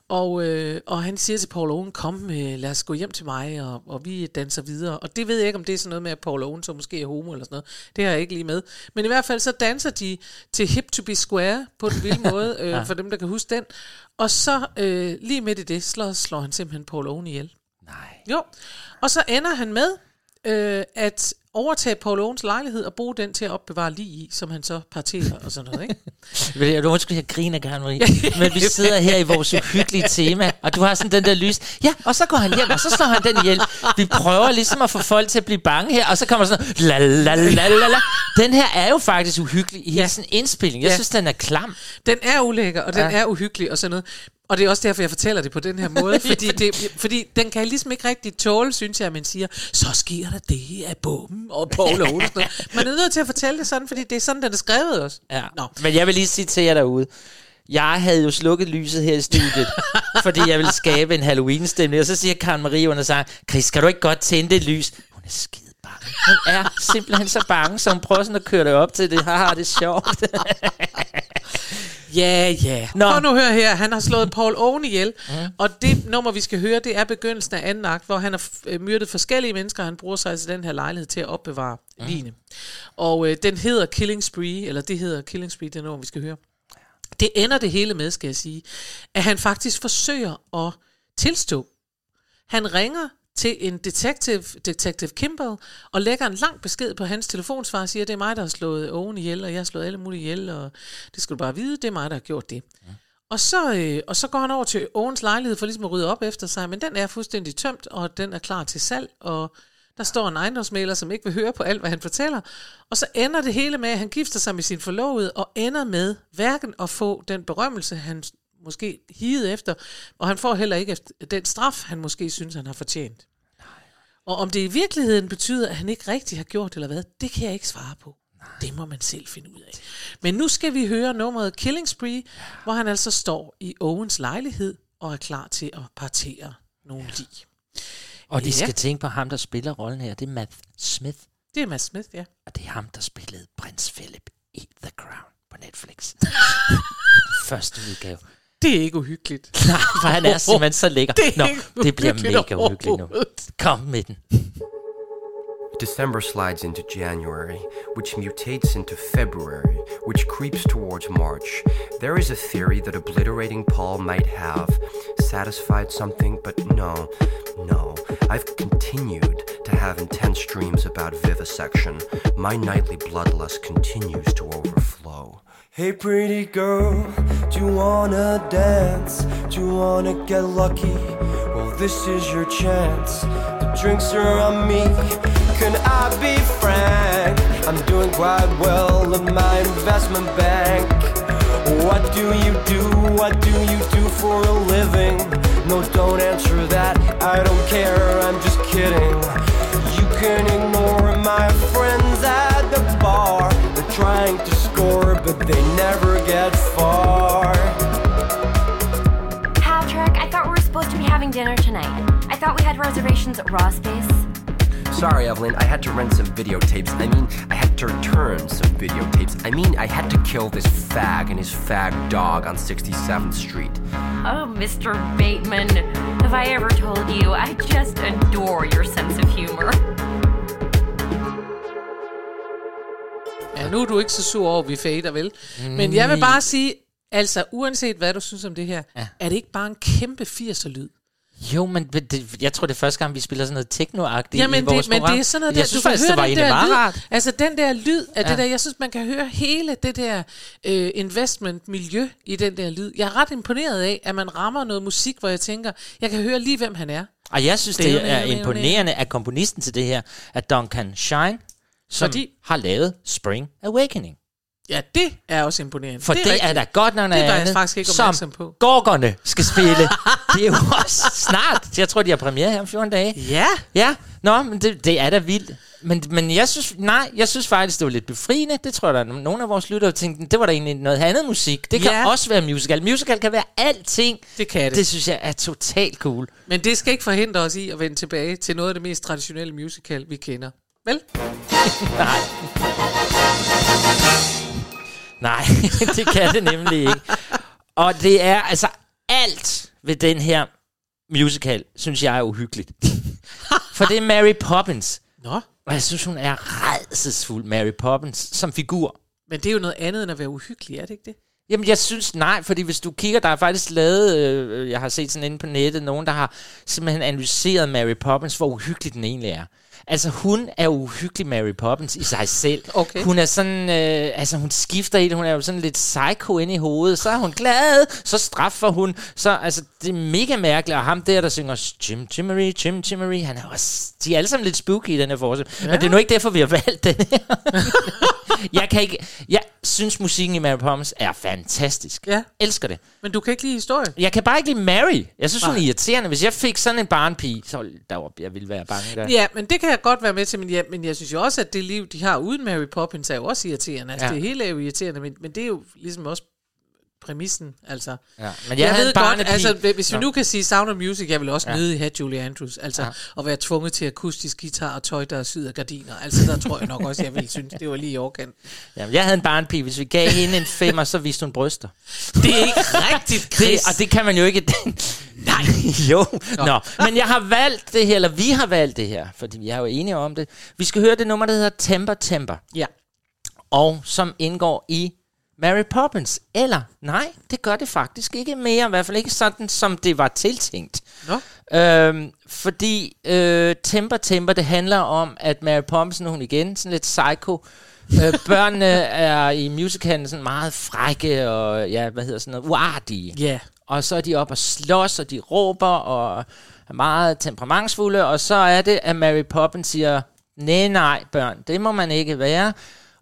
og, øh, og han siger til Paul Owen, kom, øh, lad os gå hjem til mig, og, og vi danser videre. Og det ved jeg ikke, om det er sådan noget med, at Paul Owen så måske er homo eller sådan noget. Det har jeg ikke lige med. Men i hvert fald så danser de til Hip to be Square på den vilde [laughs] måde, øh, ja. for dem, der kan huske den. Og så øh, lige midt i det, slår, slår han simpelthen Paul Owen ihjel. Nej. Jo, og så ender han med, øh, at overtage Paul Owens lejlighed og bruge den til at opbevare lige i, som han så parterer og sådan noget, ikke? [laughs] jeg, undskyld, jeg griner gerne, Marie. [laughs] Men vi sidder her i vores uhyggelige tema, og du har sådan den der lys. Ja, og så går han hjem, og så slår han den ihjel. Vi prøver ligesom at få folk til at blive bange her, og så kommer sådan la la la la la. Den her er jo faktisk uhyggelig i ja. sådan en indspilling. Jeg ja. synes, den er klam. Den er ulækker, og den ja. er uhyggelig og sådan noget. Og det er også derfor, jeg fortæller det på den her måde, [laughs] fordi, det, fordi den kan ligesom ikke rigtig tåle, synes jeg, at man siger, så sker der det af bomben og Paul Olsen. [laughs] Man er nødt til at fortælle det sådan, fordi det er sådan, den er skrevet også. Ja. Nå. Men jeg vil lige sige til jer derude, jeg havde jo slukket lyset her i studiet, [laughs] fordi jeg ville skabe en Halloween-stemning. Og så siger Karen Marie under sig, Chris, skal du ikke godt tænde det lys? Hun er skide bange. Hun er simpelthen så bange, så hun prøver sådan at køre det op til det. Haha, det er sjovt. Ja, ja. Nå. Prøv nu at høre her. Han har slået Paul Owen ihjel. Mm. Og det nummer, vi skal høre, det er begyndelsen af anden akt, hvor han har øh, myrdet forskellige mennesker. Han bruger sig altså den her lejlighed til at opbevare mm. line. Og øh, den hedder Killing Spree, eller det hedder Killing Spree, det nummer, vi skal høre. Det ender det hele med, skal jeg sige, at han faktisk forsøger at tilstå. Han ringer til en detective, Detective Kimball, og lægger en lang besked på hans telefonsvar og siger, det er mig, der har slået Owen ihjel, og jeg har slået alle mulige ihjel, og det skal du bare vide, det er mig, der har gjort det. Ja. Og så, øh, og så går han over til Owens lejlighed for ligesom at rydde op efter sig, men den er fuldstændig tømt, og den er klar til salg, og der står en ejendomsmaler, som ikke vil høre på alt, hvad han fortæller. Og så ender det hele med, at han gifter sig med sin forlovede, og ender med hverken at få den berømmelse, han måske higet efter, og han får heller ikke den straf, han måske synes, han har fortjent. Og om det i virkeligheden betyder, at han ikke rigtig har gjort eller hvad, det kan jeg ikke svare på. Nej. Det må man selv finde ud af. Men nu skal vi høre nummeret Killing Spree, ja. hvor han altså står i Owens lejlighed og er klar til at partere nogle ja. lig. Og de ja. skal tænke på ham, der spiller rollen her. Det er Matt Smith. Det er Matt Smith, ja. Og det er ham, der spillede prins Philip i The Crown på Netflix. [laughs] første udgave. Det er ikke uhyggeligt. [laughs] Nej, for han er [laughs] simpelthen så lækker. Det, Nå, det bliver mega uhyggeligt nu. Kom med den. December slides into January, which mutates into February, which creeps towards March. There is a theory that obliterating Paul might have satisfied something, but no, no. I've continued to have intense dreams about vivisection. My nightly bloodlust continues to overflow. Hey pretty girl, do you wanna dance? Do you wanna get lucky? Well, this is your chance. The drinks are on me. Can I be frank? I'm doing quite well in my investment bank. What do you do? What do you do for a living? No, don't answer that. I don't care. I'm just kidding. You can ignore my friends at the bar. They're trying to score, but they never get far. Patrick, I thought we were supposed to be having dinner tonight. I thought we had reservations at Raw Space. Sorry, Evelyn, I had to rent some videotapes. I mean, I had to return some videotapes. I mean, I had to kill this fag and his fag dog on 67th Street. Oh, Mr. Bateman. have I ever told you? I just adore your sense of humor. Ja, nu er du ikke så sur over, at vi fader, vel? Men jeg vil bare sige, altså uanset hvad du synes om det her, ja. er det ikke bare en kæmpe 80'er-lyd? Jo, men det, jeg tror, det er første gang, vi spiller sådan noget techno-agtigt Jamen, i vores det, men program. det er sådan noget jeg der, synes du kan faktisk, høre det var den der lyd, rart. altså den der lyd af Ja. det der, jeg synes, man kan høre hele det der øh, investment-miljø i den der lyd. Jeg er ret imponeret af, at man rammer noget musik, hvor jeg tænker, jeg kan høre lige, hvem han er. Og jeg synes, Det er det er er imponerende, at komponisten til det her er Duncan Shine, som Fordi- har lavet Spring Awakening. Ja, det er også imponerende. For det, det er, da godt nok noget andet, faktisk ikke som på. Gorgerne skal spille. [laughs] det er jo også snart. Jeg tror, de har premiere her om 14 dage. Ja, Ja, nå, men det, det er da vildt. Men, men jeg synes, nej, jeg synes faktisk, det var lidt befriende. Det tror jeg, der er nogle af vores lyttere tænkte, det var da egentlig noget andet musik. Det kan Ja. også være musical. Musical kan være alting. det kan det. Det synes jeg er totalt cool. Men det skal ikke forhindre os i at vende tilbage til noget af det mest traditionelle musical, vi kender. Vel? [laughs] Nej. Nej, [laughs] det kan det nemlig ikke. Og det er altså alt ved den her musical, synes jeg er uhyggeligt. [laughs] For det er Mary Poppins. Nå, Og jeg synes, hun er redselsfuld, Mary Poppins, som figur. men det er jo noget andet end at være uhyggelig, er det ikke det? Jamen, jeg synes nej, fordi hvis du kigger, der er faktisk lavet, øh, jeg har set sådan inde på nettet, nogen, der har simpelthen analyseret Mary Poppins, hvor uhyggelig den egentlig er. Altså, hun er uhyggelig Mary Poppins i sig selv. Okay. Hun er sådan, øh, altså hun skifter i det, hun er jo sådan lidt psycho inde i hovedet. Så er hun glad, så straffer hun. Så, altså, det er mega mærkeligt. Og ham der, der synger Jim Jimmery, Jim Jimmery, han er også, de er alle sammen lidt spooky i den her forsøg. Ja. Men det er nu ikke derfor, vi har valgt den her. [laughs] jeg kan ikke, jeg synes musikken i Mary Poppins er fantastisk. Ja. Elsker det. Men du kan ikke lide historien. Jeg kan bare ikke lide Mary. Jeg synes, hun er Nej. irriterende. Hvis jeg fik sådan en barnpige, så der var, jeg ville være bange der. Ja, men det kan jeg godt være med til, men jeg, men jeg synes jo også, at det liv, de har uden Mary Poppins, er jo også irriterende. Altså, ja. det hele er jo irriterende, men, men det er jo ligesom også præmissen, altså. Ja. Men Jeg, jeg, ved godt, altså, hvis vi nu kan sige Sound of Music, jeg vil også Ja. ja. nødig have Julie Andrews, altså Ja. at være tvunget til akustisk guitar og tøj, der er af gardiner. Altså, der tror jeg nok også, jeg ville synes, det var lige i overkant. Jamen, jeg havde en barnpige. Hvis vi gav hende en femmer, så viste hun bryster. Det er ikke rigtigt, Chris. Det, og det kan man jo ikke... Nej. [laughs] jo. Nå. Nå. Men jeg har valgt det her, eller vi har valgt det her, fordi vi er jo enige om det. Vi skal høre det nummer, der hedder Temper Temper, Ja. og som indgår i Mary Poppins. Eller, nej, det gør det faktisk ikke mere. I hvert fald ikke sådan, som det var tiltænkt. Nå. Øhm, fordi øh, Temper Temper, det handler om, at Mary Poppins, nu hun igen sådan lidt psycho. Øh, [laughs] børnene er i musicalen sådan meget frække og, ja, hvad hedder sådan noget, uartige. Ja. Og så er de op og slås, og de råber, og er meget temperamentsfulde. Og så er det, at Mary Poppins siger, nej, nej, børn, det må man ikke være.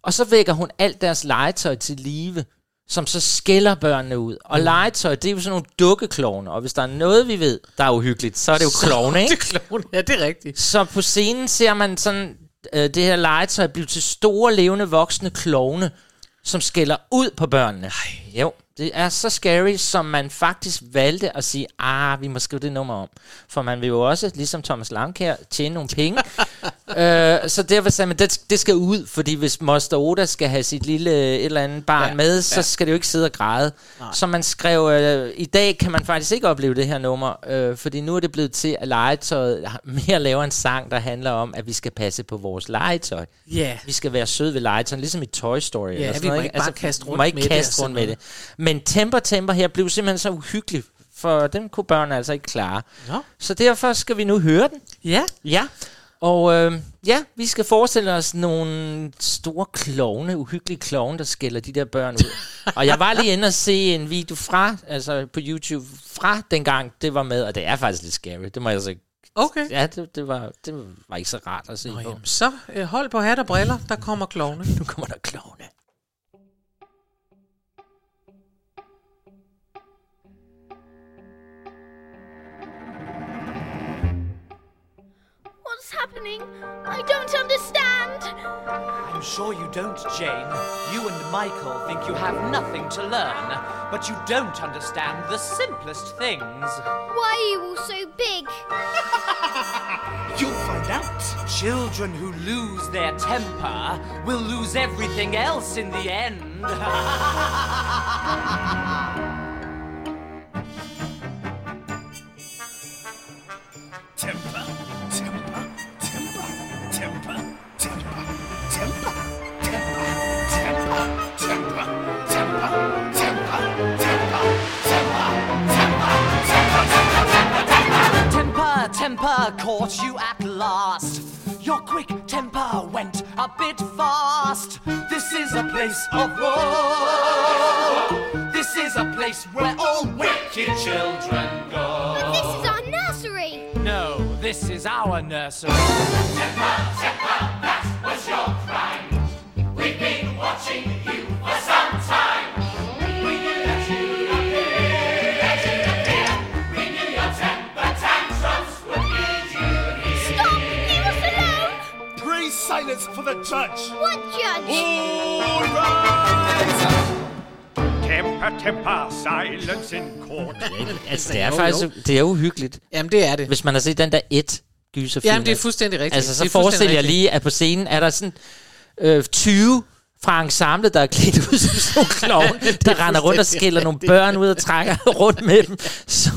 Og så vækker hun alt deres legetøj til live, som så skælder børnene ud. Og Mm. legetøj, det er jo sådan nogle dukkeklovne. Og hvis der er noget, vi ved, der er uhyggeligt, så er det jo klovne, ikke? Det er klovne, ja, det er rigtigt. Så på scenen ser man sådan øh, det her legetøj blive til store, levende, voksne klovne, som skælder ud på børnene. Ej. Jo, det er så scary, som man faktisk valgte at sige, ah, vi må skrive det nummer om. For man vil jo også, ligesom Thomas Langkær, tjene nogle penge. [laughs] øh, så derfor sagde man, det, det skal ud, fordi hvis Moster Oda skal have sit lille et eller andet barn Ja, ja, med, så ja. skal det jo ikke sidde og græde. Nej. Så man skrev, øh, i dag kan man faktisk ikke opleve det her nummer, øh, fordi nu er det blevet til, at legetøjet mere laver en sang, der handler om, at vi skal passe på vores legetøj. Ja. Vi skal være søde ved legetøj, ligesom i Toy Story. eller sådan vi noget, må ikke bare kaste rundt må ikke med det kaste sådan rundt med det. Men Temper Temper her blev simpelthen så uhyggelig, for den kunne børn altså ikke klare. Nå. Så derfor skal vi nu høre den. Ja. Ja, og øh, ja, vi skal forestille os nogle store klovne, uhyggelige klovne, der skælder de der børn ud. og jeg var lige inde og se en video fra, altså på YouTube, fra dengang det var med, og det er faktisk lidt scary, det må jeg så. Okay. Ja, det, det, var, det var ikke så rart at se Nå, på. jamen, så øh, hold på hat og briller, der kommer klovne. Nu kommer der klovne. What's happening? I don't understand. I'm sure you don't, Jane. You and Michael think you have nothing to learn, but you don't understand the simplest things. Why are you all so big? [laughs] You'll find out. Children who lose their temper will lose everything else in the end. [laughs] temper caught you at last. Your quick temper went a bit fast. This is a place of woe. This is a place where all wicked children go. But this is our nursery. No, this is our nursery. Stop! Silence for the judge. What judge? All rise! Temper, temper, silence in court. [laughs] Altså, det er faktisk det er uhyggeligt. Jamen, det er det. Hvis man har set den der et gyserfilm. Jamen, det er fuldstændig rigtigt. Altså, så Det er forestil fuldstændig jeg lige, at på scenen er der sådan øh, 20 fra ensemblet, der er klædt ud som sådan [laughs] klovne, der render rundt og skiller nogle børn ud og trækker [laughs] rundt med dem. Så,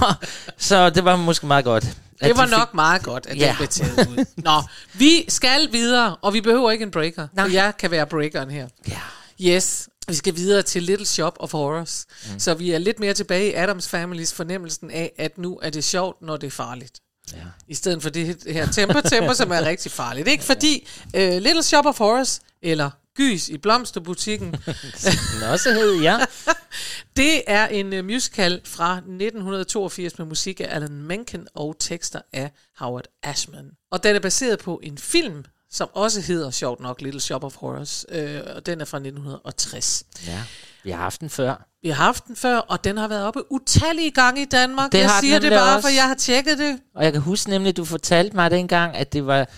så det var måske meget godt. Det var de fik- nok meget godt, at Ja. den blev taget ud. Nå, vi skal videre, og vi behøver ikke en breaker. Nej. Jeg kan være breakeren her. Ja. Yes, vi skal videre til Little Shop of Horrors. Mm. Så vi er lidt mere tilbage i Adams Families fornemmelsen af, at nu er det sjovt, når det er farligt. Ja. I stedet for det her temper temper, som er rigtig farligt. Ikke [laughs] fordi uh, Little Shop of Horrors, eller Gys i blomsterbutikken, [laughs] også hed, ja. [laughs] det er en uh, musical fra 1982 med musik af Alan Menken og tekster af Howard Ashman. Og den er baseret på en film, som også hedder sjovt nok Little Shop of Horrors, øh, og den er fra 1960. ja. Vi har haft den før. Vi har haft den før, og den har været oppe utallige gange i Danmark. Det jeg siger det bare, også. for jeg har tjekket det. Og jeg kan huske nemlig, at du fortalte mig dengang, at det var,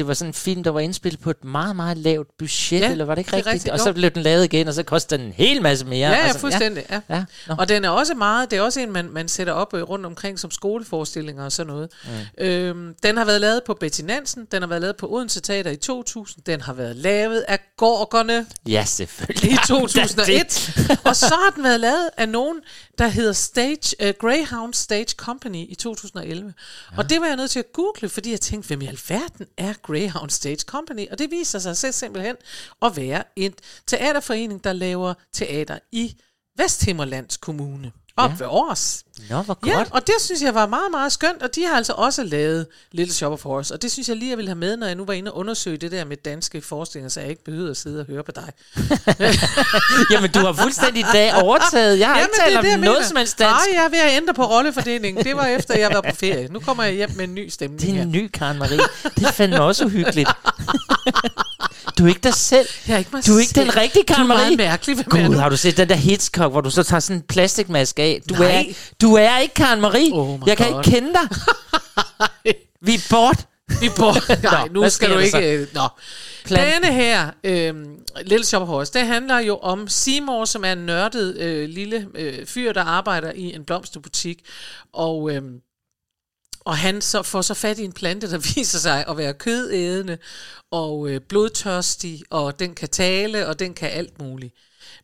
det var sådan en film, der var indspillet på et meget, meget lavt budget, Ja, eller var det ikke det rigtigt? rigtigt, og så blev den lavet igen, og så kostede den en hel masse mere. Ja, ja, Altså, fuldstændig. Ja. Ja, nå. Og den er også meget, det er også en, man, man sætter op øh, rundt omkring som skoleforestillinger og sådan noget. Mm. Øhm, den har været lavet på Betty Nansen, den har været lavet på Odense Teater i 2000, den har været lavet af Gorgerne Ja, selvfølgelig. i [laughs] 2001, og så har den været lavet af nogen, der hedder Stage, uh, Greyhound Stage Company i 2011. Ja. Og det var jeg nødt til at google, fordi jeg tænkte, hvem i alverden er Greyhound Stage Company? Og det viser sig så simpelthen at være en teaterforening, der laver teater i Vesthimmerlands Kommune. Op ja. ved Års. Nå, hvor godt. Ja, og det synes jeg var meget, meget skønt, og de har altså også lavet Little Shop of Horrors, og det synes jeg lige, jeg ville have med, når jeg nu var inde og undersøge det der med danske forestillinger, så jeg ikke behøvede at sidde og høre på dig. [laughs] Jamen, du har fuldstændig dag overtaget. Jeg har ikke talt om jeg noget mener. som helst dansk. Nej, jeg er ved at ændre på rollefordelingen. Det var efter, jeg var på ferie. Nu kommer jeg hjem med en ny stemning Det er her. en ny Karen Marie. Det er fandme også uhyggeligt. [laughs] Du er ikke dig selv. Jeg er ikke mig Du er ikke selv. den rigtige Karen Du er meget Marie. mærkelig. Gud, har du set den der Hitchcock, hvor du så tager sådan en plastikmaske af? Du, Nej. er, du er ikke Karen Marie. Oh jeg kan God. ikke kende dig. [laughs] Vi er bort. Vi bor... [laughs] Nej, Nå, nu hvad skal du ikke... øh, Nå. Denne her, øhm, Little Shop of Horrors, det handler jo om Seymour, som er en nørdet øh, lille øh, fyr, der arbejder i en blomsterbutik. Og, øhm, og han så får så fat i en plante, der [laughs] viser sig at være kødædende og øh, blodtørstig, og den kan tale, og den kan alt muligt.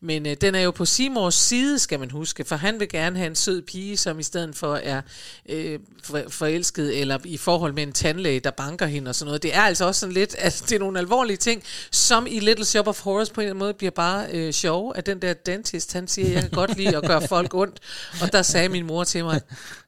Men øh, den er jo på Seymours side, skal man huske, for han vil gerne have en sød pige, som i stedet for er øh, for, forelsket eller i forhold med en tandlæge, der banker hende og sådan noget. Det er altså også sådan lidt, at [laughs] det er nogle alvorlige ting, som i Little Shop of Horrors på en eller anden måde bliver bare øh, sjove, at den der dentist, han siger, jeg kan godt lide at gøre folk ondt, og der sagde min mor til mig,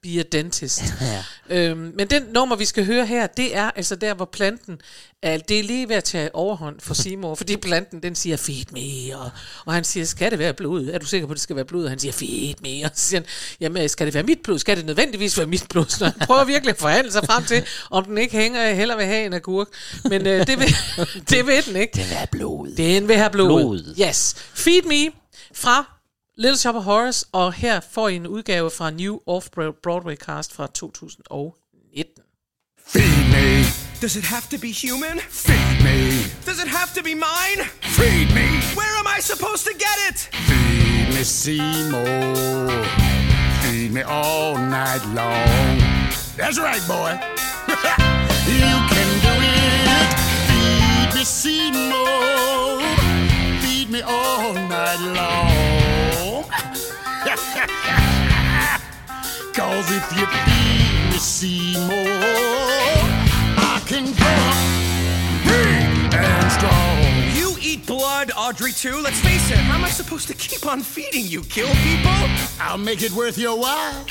be a dentist. [laughs] Ja. Øhm, men den nummer, vi skal høre her, det er altså der, hvor planten, er, det er lige ved at tage overhånd for Seymour, fordi planten, den siger, feed me, og, og han siger, skal det være blod? Er du sikker på, at det skal være blod? Og han siger, feed me, og så siger han, jamen, skal det være mit blod? Skal det nødvendigvis være mit blod? Så han prøver virkelig at forhandle sig frem til, om den ikke hænger, jeg hellere vil have en agurk. Men øh, det, vil, [laughs] det vil den ikke. Den er blod. Den vil have blod. Blod. Yes. Feed Me fra Little Shop of Horrors, og her får I en udgave fra New Off-Broadway Cast fra 2019. Feed me. Does it have to be human? Feed me. Does it have to be mine? Feed me. Where am I supposed to get it? Feed me Seymour. Feed me all night long. That's right, boy. [laughs] you can do it. Feed me Seymour. Feed me all night long. [laughs] Cause if you feed me Seymour, Audrey, too. Let's face it, how am I supposed to keep on feeding you? Kill people? I'll make it worth your while.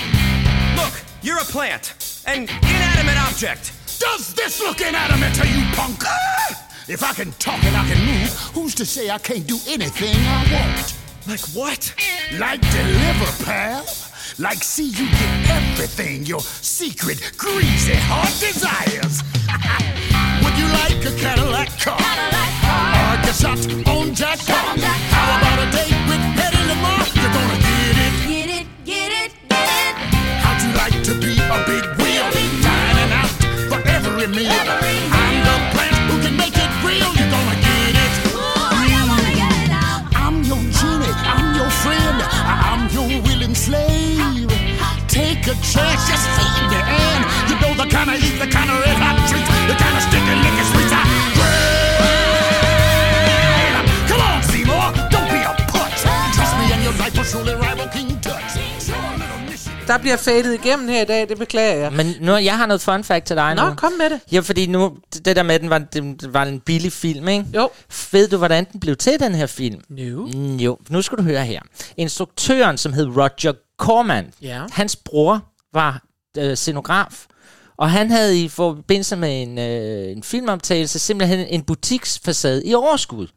Look, you're a plant, an inanimate object. Does this look inanimate to you, punk? Ah! If I can talk and I can move, who's to say I can't do anything I want? Like what? Like deliver, pal. Like see you get everything your secret, greasy heart desires. [laughs] Would you like a Cadillac car? Or a shot on Jack Car? How about a date with Eddie Lamar? You're gonna get it. Get it, get it, get it. How'd you like to be a big wheel? Dining out for every meal. I'm the plant who can make it real. You're gonna get it. I'm your genie. I'm your friend. I'm your willing slave. Take a chance, just feed me, and you know the kind of eat, the kind of red hot Der bliver fadet igennem her i dag, det beklager jeg. Men nu, jeg har noget fun fact til dig Nå, nu. kom med det. Ja, fordi nu, det der med, den var, den var en billig film, ikke? Jo. Ved du, hvordan den blev til, den her film? No. Mm, jo, nu skal du høre her. Instruktøren, som hed Roger Corman, Ja. hans bror var øh, scenograf, og han havde i forbindelse med en, øh, en filmoptagelse simpelthen en butiksfacade i overskud.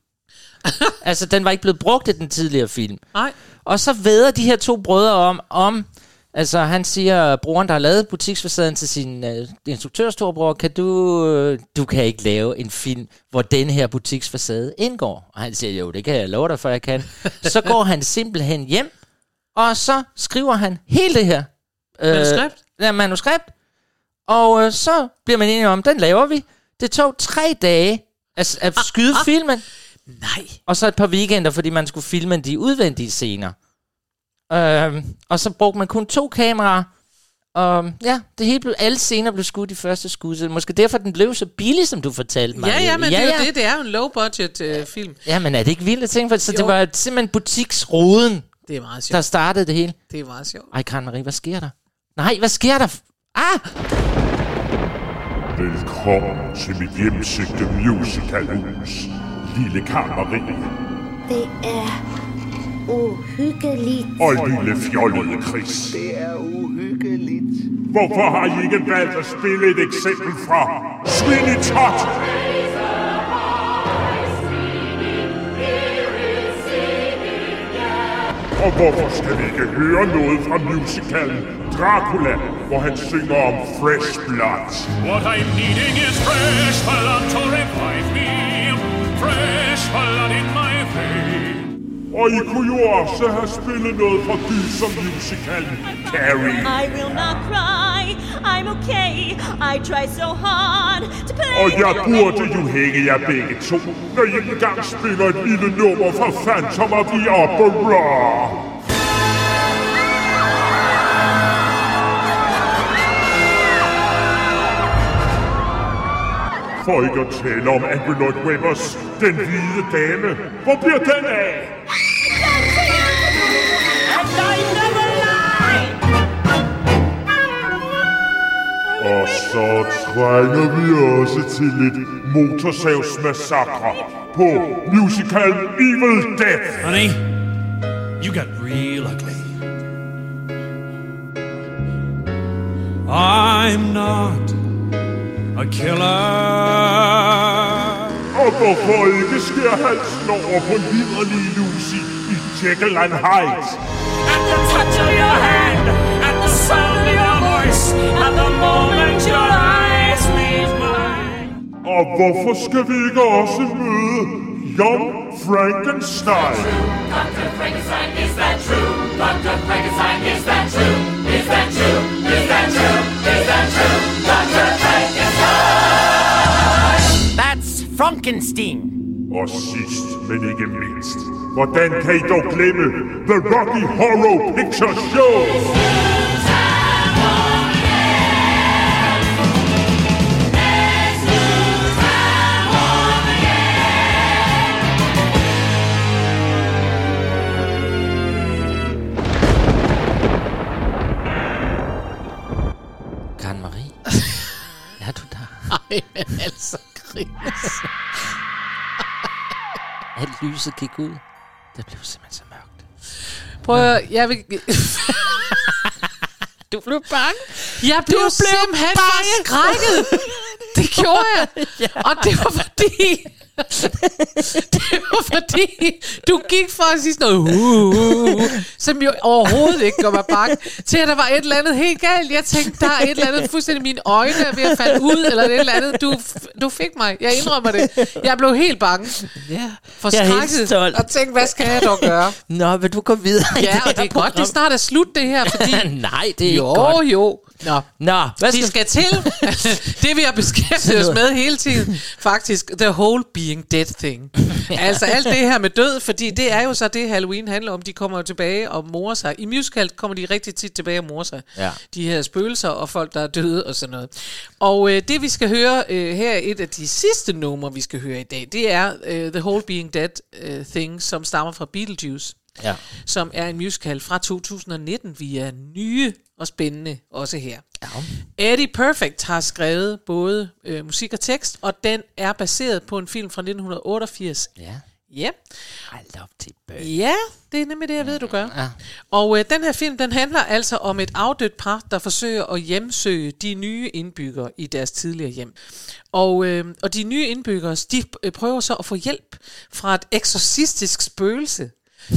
[laughs] altså, den var ikke blevet brugt i den tidligere film. Nej. Og så veder de her to brødre om, om altså han siger, broren, der har lavet butiksfacaden til sin øh, instruktørstorbror, kan du, øh, du kan ikke lave en film, hvor den her butiksfacade indgår. Og han siger, jo, det kan jeg love dig, for jeg kan. så [laughs] går han simpelthen hjem, og så skriver han hele det her øh, Manuskript? Ja, manuskript. Og øh, så bliver man enige om, den laver vi. Det tog tre dage at, at skyde ah. filmen. Nej. Og så et par weekender, fordi man skulle filme de udvendige scener. Øhm, og så brugte man kun to kameraer. Og ja, det hele blev, alle scener blev skudt i første skud. Så det er måske derfor, den blev så billig, som du fortalte mig. Ja, ja, men ja, det er jo det. Det er jo en low-budget øh, film. Ja, men er det ikke vildt at tænke på? Så Jo. det var simpelthen butiksroden, Det er meget sjovt. der startede det hele. Det er meget sjovt. Ej, Karen Marie, hvad sker der? Nej, hvad sker der? Ah! Velkommen til mit hjemsøgte musicalhus, Lille Kammeri Det er uhyggeligt. og Lille Fjollede Chris. Det er uhyggeligt. Hvorfor har I ikke valgt at spille et eksempel fra Sweeney Todd? Og hvorfor skal vi ikke høre noget fra musicalen Dracula, hvor han synger om fresh blood? What I'm needing is fresh blood to revive me. Fresh blood in my veins. Og I kunne jo også have spillet noget fra Gyser musicalen Carrie. I will not cry. I'm okay. I try so hard to play. Og jeg burde jo hænge jer begge to, når I engang spiller et lille nummer fra Phantom of the Opera. For ikke at tale om Lloyd Webbers Den Hvide Dame. Hvor bliver den af? Så trænger vi også til lidt motorsavsmassakre på musical Evil Death. Honey, you got real ugly. I'm not a killer. Og hvorfor ikke skære halsen over på liderlige Lucy i Jekyll and Hyde? At the touch of your hand, at the sound of your voice, at the moment Og hvorfor skal vi ikke også møde Young Frankenstein? Dr. Frankenstein, is that true? Dr. Frankenstein, is that true? Is that true? Is that true? Is that true? Dr. Frankenstein! That's Frankenstein. Og sidst, men ikke mindst, hvordan kan I dog glemme The Rocky Horror Picture Show? Er du der? Ej, men altså, Chris. [laughs] Alt lyset gik ud. Det blev simpelthen så mørkt. Prøv at jeg vil... [laughs] du blev bange. Jeg blev, blev simpelthen bange. forskrækket. Det gjorde jeg. [laughs] Og det var fordi... [laughs] det var fordi, du gik fra at sige sådan noget, uh, uh, uh, som jo overhovedet ikke gør mig bange, til at der var et eller andet helt galt. Jeg tænkte, der er et eller andet fuldstændig, mine øjne er ved at falde ud, eller et eller andet. Du, du fik mig, jeg indrømmer det. Jeg blev helt bange. Ja. Jeg er helt Forskrækket. stolt. Og tænkte, hvad skal jeg dog gøre? Nå, vil du gå videre? Ja, og det er godt, det snart er slut det her, fordi... [laughs] Nej, det er jo, ikke godt. Jo, Nå. Nå, hvad Vi skal til [laughs] det, vi har beskæftiget os med hele tiden. Faktisk, the whole being dead thing. [laughs] altså alt det her med død, fordi det er jo så det, Halloween handler om. De kommer jo tilbage og morer sig. I musical kommer de rigtig tit tilbage og morer sig. Ja. De her spøgelser og folk, der er døde og sådan noget. Og øh, det, vi skal høre øh, her, er et af de sidste numre, vi skal høre i dag, det er øh, The Whole Being Dead øh, Thing, som stammer fra Beetlejuice Ja. som er en musical fra 2019 via nye og spændende også her. Ja. Eddie Perfect har skrevet både øh, musik og tekst, og den er baseret på en film fra 1988. Ja. Ja. I love Tip Bird. Ja, det er nemlig det, jeg ved, du gør. Ja. Og øh, den her film, den handler altså om et afdødt par, der forsøger at hjemsøge de nye indbyggere i deres tidligere hjem. Og, øh, og de nye indbyggere, de øh, prøver så at få hjælp fra et eksorcistisk spøgelse,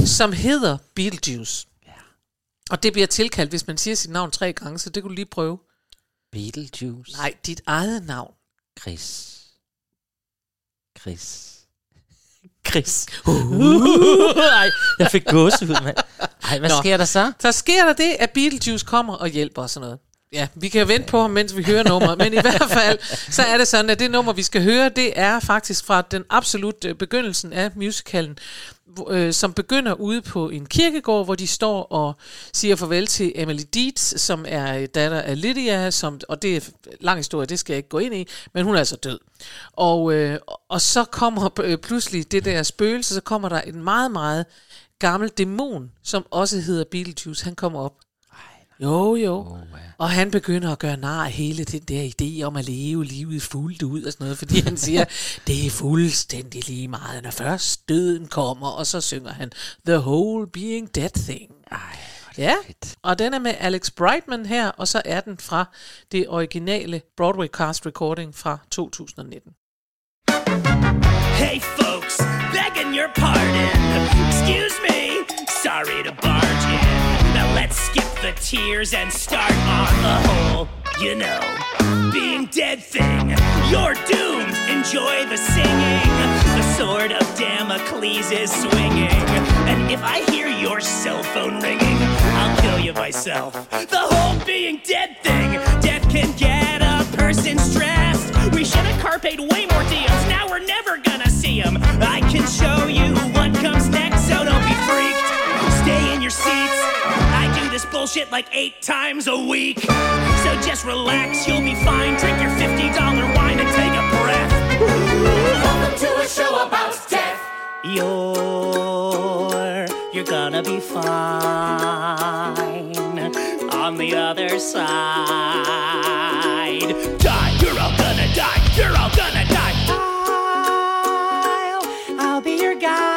som hedder Beetlejuice. Og det bliver tilkaldt, hvis man siger sit navn tre gange, så det kunne du lige prøve. Beetlejuice. Nej, dit eget navn. Chris. Chris. Chris. [laughs] Ej, jeg fik gåsehud, mand. Ej, hvad Nå. sker der så? Så sker der det, at Beetlejuice kommer og hjælper og sådan noget. Ja, vi kan vente på ham, mens vi hører nummeret, men i [laughs] hvert fald, så er det sådan, at det nummer, vi skal høre, det er faktisk fra den absolut øh, begyndelsen af musicalen, øh, som begynder ude på en kirkegård, hvor de står og siger farvel til Emily Dietz, som er øh, datter af Lydia, som, og det er lang historie, det skal jeg ikke gå ind i, men hun er altså død. Og, øh, og så kommer øh, pludselig det der spøgelse, så kommer der en meget, meget gammel dæmon, som også hedder Beetlejuice, han kommer op. Jo, jo. Oh, og han begynder at gøre nar af hele den der idé om at leve livet fuldt ud og sådan noget, fordi han siger, [laughs] det er fuldstændig lige meget, når først døden kommer, og så synger han The Whole Being Dead Thing. Ej, ja, og den er med Alex Brightman her, og så er den fra det originale Broadway cast recording fra 2019. Hey folks, begging your pardon. Excuse me, sorry to barge in. Now let's skip the tears and start on the whole, you know, being dead thing. You're doomed, enjoy the singing. The sword of Damocles is swinging. And if I hear your cell phone ringing, I'll kill you myself. The whole being dead thing. Death can get a person stressed. We should have carped way more deals. Now we're never gonna see them. I can show you what comes next, so don't be freaked. Stay in your seats. I do this bullshit like eight times a week. So just relax, you'll be fine. Drink your $50 wine and take a breath. Welcome to a show about death. You're you're gonna be fine on the other side. Die, you're all gonna die. You're all gonna die. I'll, I'll be your guide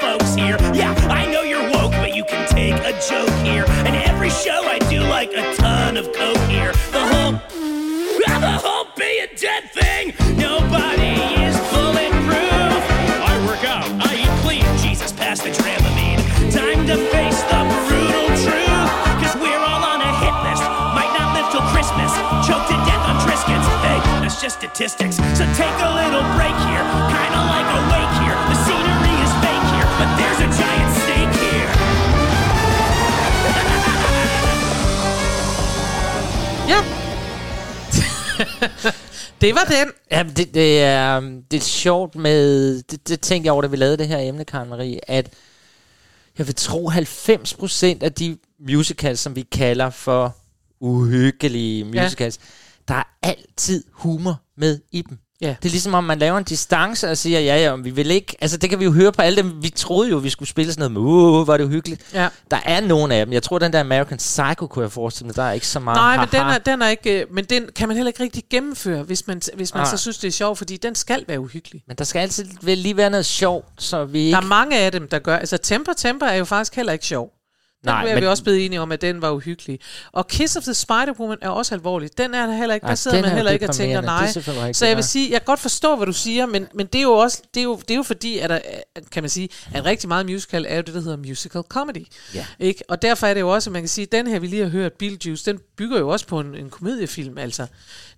folks here. Yeah, I know you're woke, but you can take a joke here. And every show I do like a ton of coke here. The whole, the whole be a dead thing, nobody is bulletproof. I work out, I eat clean. Jesus, pass the Dramamine. Time to face the brutal truth. Cause we're all on a hit list. Might not live till Christmas. Choke to death on Triscuits. Hey, that's just statistics. So take a little break det var den. Ja, det, det, er, det er sjovt med... Det, det tænkte jeg over, da vi lavede det her emne, Karen Marie, at jeg vil tro 90% af de musicals, som vi kalder for uhyggelige musicals, der er altid humor med i dem. Ja. Det er ligesom om, man laver en distance og siger, ja, ja, vi vil ikke... Altså, det kan vi jo høre på alle dem. Vi troede jo, vi skulle spille sådan noget med, uh, var det uhyggeligt. Ja. Der er nogle af dem. Jeg tror, den der American Psycho, kunne jeg forestille mig, der er ikke så meget Nej, men den er, den er ikke, øh, men den kan man heller ikke rigtig gennemføre, hvis man, hvis man så synes, det er sjovt, fordi den skal være uhyggelig. Men der skal altid lige være noget sjovt, så vi ikke... Der er mange af dem, der gør... Altså, Temper Temper er jo faktisk heller ikke sjov. Nej, Nej, er men- vi også blevet enige om, at den var uhyggelig. Og Kiss of the Spider-Woman er også alvorlig. Den er der heller ikke. Ej, Der sidder man er heller ikke og tænker er nej. rigtigt, Så jeg vil nej. sige, jeg kan godt forstå, hvad du siger, men, men det er jo også, det er jo, det er jo fordi, at der, er- kan man sige, at rigtig meget musical er jo det, der hedder musical comedy. Ja. Ikke? Og derfor er det jo også, at man kan sige, at den her, vi lige har hørt, Beetlejuice, den bygger jo også på en, en komediefilm. Altså,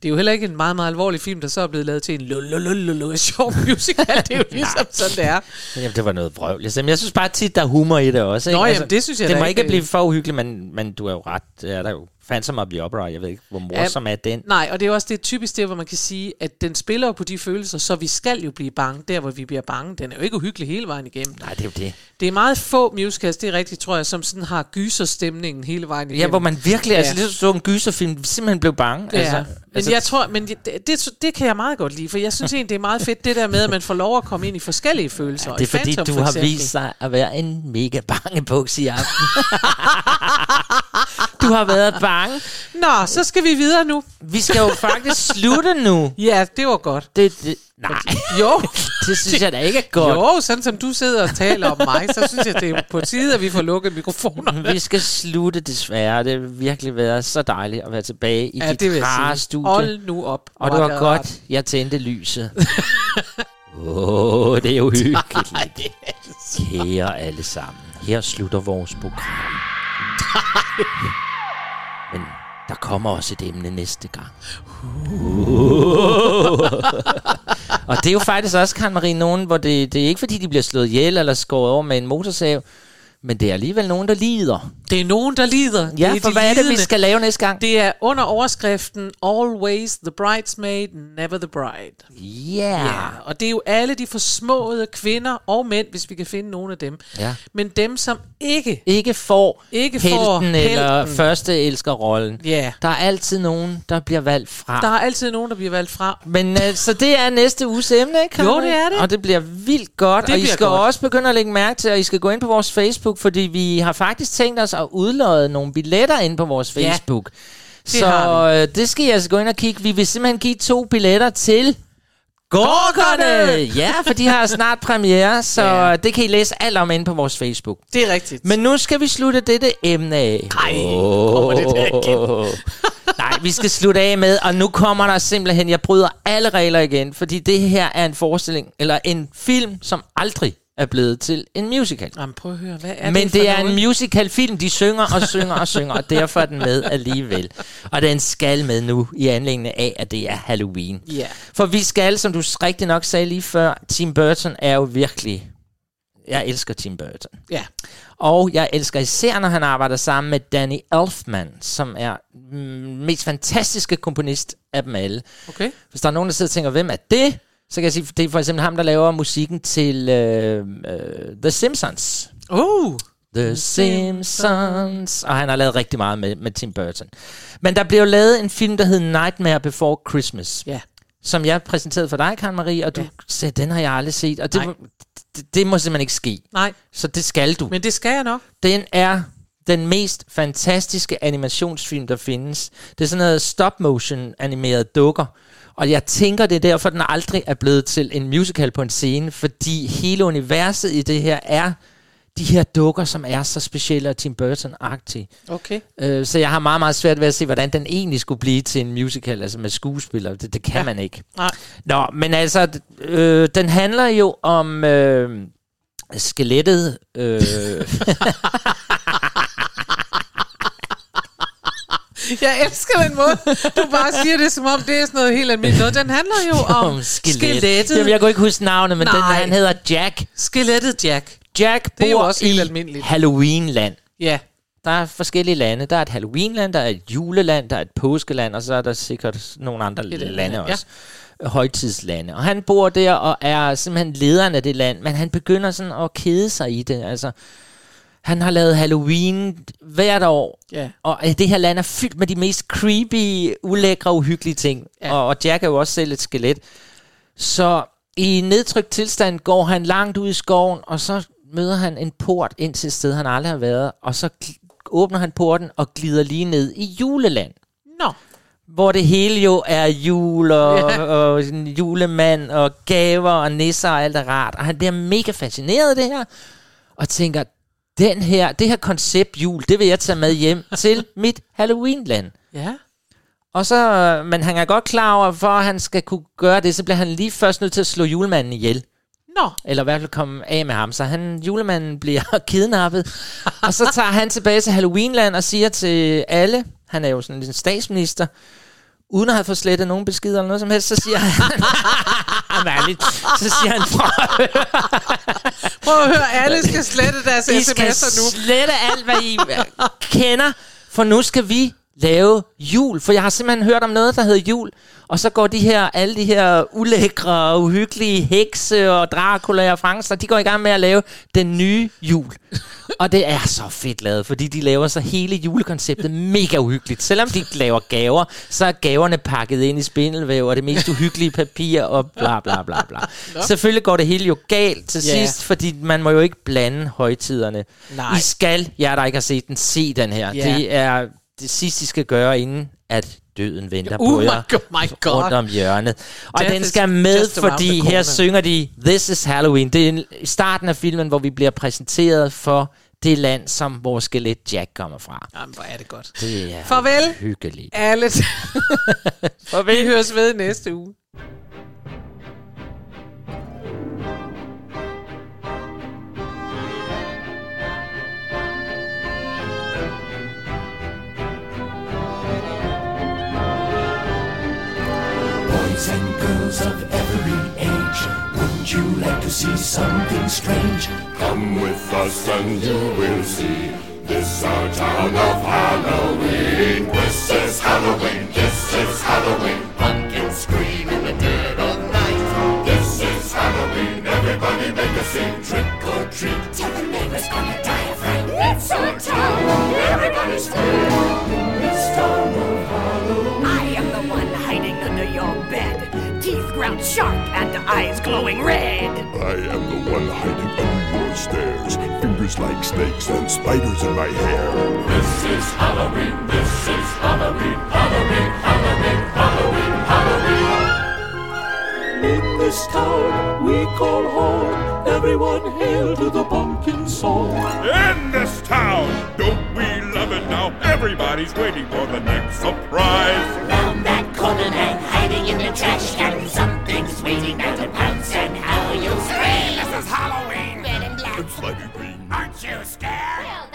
det er jo heller ikke en meget, meget alvorlig film, der så er blevet lavet til en lululululu sjov [laughs] musical. Det er jo [laughs] ligesom sådan, det er. Jamen, det var noget vrøvl. Jeg, synes- bare tit, der er humor i det også. Ikke? Nå, jamen, det synes jeg da ikke. ikke blive for uhyggeligt, men, men du er jo ret. Er der jo. Phantom of the Opera, jeg ved ikke, hvor morsom er den. Nej, og det er også det typisk det, hvor man kan sige, at den spiller jo på de følelser, så vi skal jo blive bange, der hvor vi bliver bange. Den er jo ikke uhyggelig hele vejen igennem. Nej, det er jo det. Det er meget få musicals, det er rigtigt, tror jeg, som sådan har gyserstemningen hele vejen igennem. Ja, hvor man virkelig, ja. altså Ja. ligesom så en gyserfilm, simpelthen blev bange. Ja, altså, men altså, jeg tror, men det, det, det kan jeg meget godt lide, for jeg synes egentlig, det er meget fedt, det der med, at man får lov at komme ind i forskellige følelser. det er fordi, Phantom du for har vist sig at være en mega bange buks i aften. [laughs] du har været bange. Nå, så skal vi videre nu. Vi skal jo faktisk slutte nu. [laughs] Ja, det var godt. Det, det, nej, Jo. [laughs] det synes jeg da ikke er godt. Jo, sådan som du sidder og taler om mig, så synes jeg, det er på tide, at vi får lukket mikrofonerne. Vi skal slutte desværre. Det har virkelig været så dejligt at være tilbage i Ja, det dit jeg rare studie. Hold nu op. Og det var det godt, rart. jeg tændte lyset. [laughs] Åh, oh, det er jo hyggeligt. Kære alle sammen, her slutter vores program. Men der kommer også et emne næste gang. [laughs] og det er jo faktisk også, Karen Marie, nogen, hvor det, det er ikke fordi, de bliver slået ihjel eller skåret over med en motorsav, men det er alligevel nogen, der lider. Det er nogen, der lider. Ja, det for de hvad er det, vi lidende. skal lave næste gang? Det er under overskriften Always the bridesmaid, never the bride. Yeah. Ja, og det er jo alle de forsmåede kvinder og mænd, hvis vi kan finde nogle af dem. Ja. Men dem, som ikke, Ikke får ikke helten får eller helten. første elskerrollen. Ja. Der er altid nogen, der bliver valgt fra. Der er altid nogen, der bliver valgt fra. Men øh, så det er næste uges emne, ikke? Jo, det er det. Og det bliver vildt godt. Det og I skal godt. også begynde at lægge mærke til, at I skal gå ind på vores Facebook, fordi vi har faktisk tænkt os at udløje nogle billetter ind på vores Ja, Facebook. det så øh, det skal I altså gå ind og kigge. Vi vil simpelthen give to billetter til Gorgerne! Ja, for de har snart premiere, så Ja. det kan I læse alt om inde på vores Facebook. Det er rigtigt. Men nu skal vi slutte dette emne af. Ej, kommer det der igen? [laughs] Nej, vi skal slutte af med, og nu kommer der simpelthen, jeg bryder alle regler igen, fordi det her er en forestilling, eller en film, som aldrig er blevet til en musical. Jamen, prøv at høre, hvad er Men det for det er noget? en musical-film, de synger og synger og synger, og derfor er den med alligevel. Og den skal med nu, i anlæggende af, at det er Halloween. Ja. For vi skal, som du rigtig nok sagde lige før, Tim Burton er jo virkelig... Jeg elsker Tim Burton. Ja. Og jeg elsker især, når han arbejder sammen med Danny Elfman, som er mm, mest fantastiske komponist af dem alle. Okay. Hvis der er nogen, der sidder og tænker, hvem er det? Så kan jeg sige, det er for eksempel ham, der laver musikken til øh, øh, The Simpsons. Oh. The Simpsons. Og han har lavet rigtig meget med, med Tim Burton. Men der blev jo lavet en film, der hed Nightmare Before Christmas. Ja. Som jeg præsenterede for dig, Karen Marie, og du Ja. sagde, den har jeg aldrig set. Og det, det, det må simpelthen ikke ske. Nej, Så det skal du. men det skal jeg nok. Den er den mest fantastiske animationsfilm, der findes. Det er sådan noget stop-motion animeret dukker. Og jeg tænker, det er derfor, den aldrig er blevet til en musical på en scene, fordi hele universet i det her er de her dukker, som er så specielle og Tim Burton-agtige. Okay. Øh, så jeg har meget, meget svært ved at se, hvordan den egentlig skulle blive til en musical, altså med skuespillere. Det, det kan Ja. man ikke. Nej. Nå, men altså, øh, den handler jo om øh, skelettet. Øh, [laughs] [laughs] Jeg elsker den måde, du bare siger det, som om det er sådan noget helt almindeligt noget. Den handler jo om, om skelet. skelettet. Jamen, jeg kunne ikke huske navnet, men den, Nej. han hedder Jack. Skelettet Jack. Jack Det er jo bor også helt almindeligt. Halloween-land. Ja. Der er forskellige lande. Der er et Halloween-land, der er et juleland, der er et påskeland, og så er der sikkert nogle andre Et lande ja. også. Højtidslande. Og han bor der og er simpelthen lederen af det land, men han begynder sådan at kede sig i det. Altså, Han har lavet Halloween hvert år, Ja. og øh, det her land er fyldt med de mest creepy, ulækre, uhyggelige ting. Ja. Og, og Jack er jo også selv et skelet. Så i nedtrykt tilstand går han langt ud i skoven, og så møder han en port ind til et sted, han aldrig har været, og så åbner han porten og glider lige ned i juleland. Nå. Hvor det hele jo er jul og, ja. [laughs] og julemand og gaver og nisser og alt er rart. Og han bliver mega fascineret af det her, og tænker, den her, det her koncept jul, det vil jeg tage med hjem [laughs] til mit Halloweenland. Ja. Og så, øh, men han er godt klar over, for at han skal kunne gøre det, så bliver han lige først nødt til at slå julemanden ihjel. Nå. Eller i hvert fald komme af med ham. Så han, julemanden bliver [laughs] kidnappet. og så tager han tilbage til Halloweenland og siger til alle, han er jo sådan en statsminister, uden at have fået slettet nogen beskeder eller noget som helst, så siger han, [laughs] Ærligt. så siger han, prøv at høre, Prøv at høre, alle skal slette deres I skal sms'er nu. slette alt, hvad I kender, for nu skal vi lave jul. For jeg har simpelthen hørt om noget, der hedder jul. Og så går de her, alle de her ulækre, uhyggelige hekse og Dracula og Frankenstein, de går i gang med at lave den nye jul. og det er så fedt lavet, fordi de laver så hele julekonceptet mega uhyggeligt. Selvom de laver gaver, så er gaverne pakket ind i spindelvæv og det mest uhyggelige papir og bla bla bla bla. Nå. Selvfølgelig går det hele jo galt til Ja. sidst, fordi man må jo ikke blande højtiderne. Nej. I skal, jeg der ikke har set den, se den her. Ja. Det er det sidste, I skal gøre, inden at døden venter Oh på my jer God, my God. rundt om hjørnet. Og Death den skal med, fordi her synger de This is Halloween. Det er i starten af filmen, hvor vi bliver præsenteret for det land, som vores skelet Jack kommer fra. Jamen, hvor er det godt. Det er Farvel. hyggeligt. Alle. [laughs] Farvel. Vi høres ved næste uge. Girls of every age, wouldn't you like to see something strange? Come with us and you will see. This our town of Halloween. This is Halloween. This is Halloween. Pumpkins scream in the dead of night. This is Halloween. Everybody make a scene. Trick or treat. Tell the neighbors die of fright. It's our town. Everybody scream. This town sharp and eyes glowing red. I am the one hiding under your stairs. Fingers like snakes and spiders in my hair. This is Halloween. This is Halloween. Halloween. Halloween. Halloween. Halloween. In this town we call home. Everyone hail to the pumpkin song. In this town, don't we oven now. Everybody's waiting for the next surprise. Round that corner man hiding in the trash can. Something's waiting now to pounce and how you scream. This is Halloween. Red and black. it's slimy green. Aren't you scared? Well,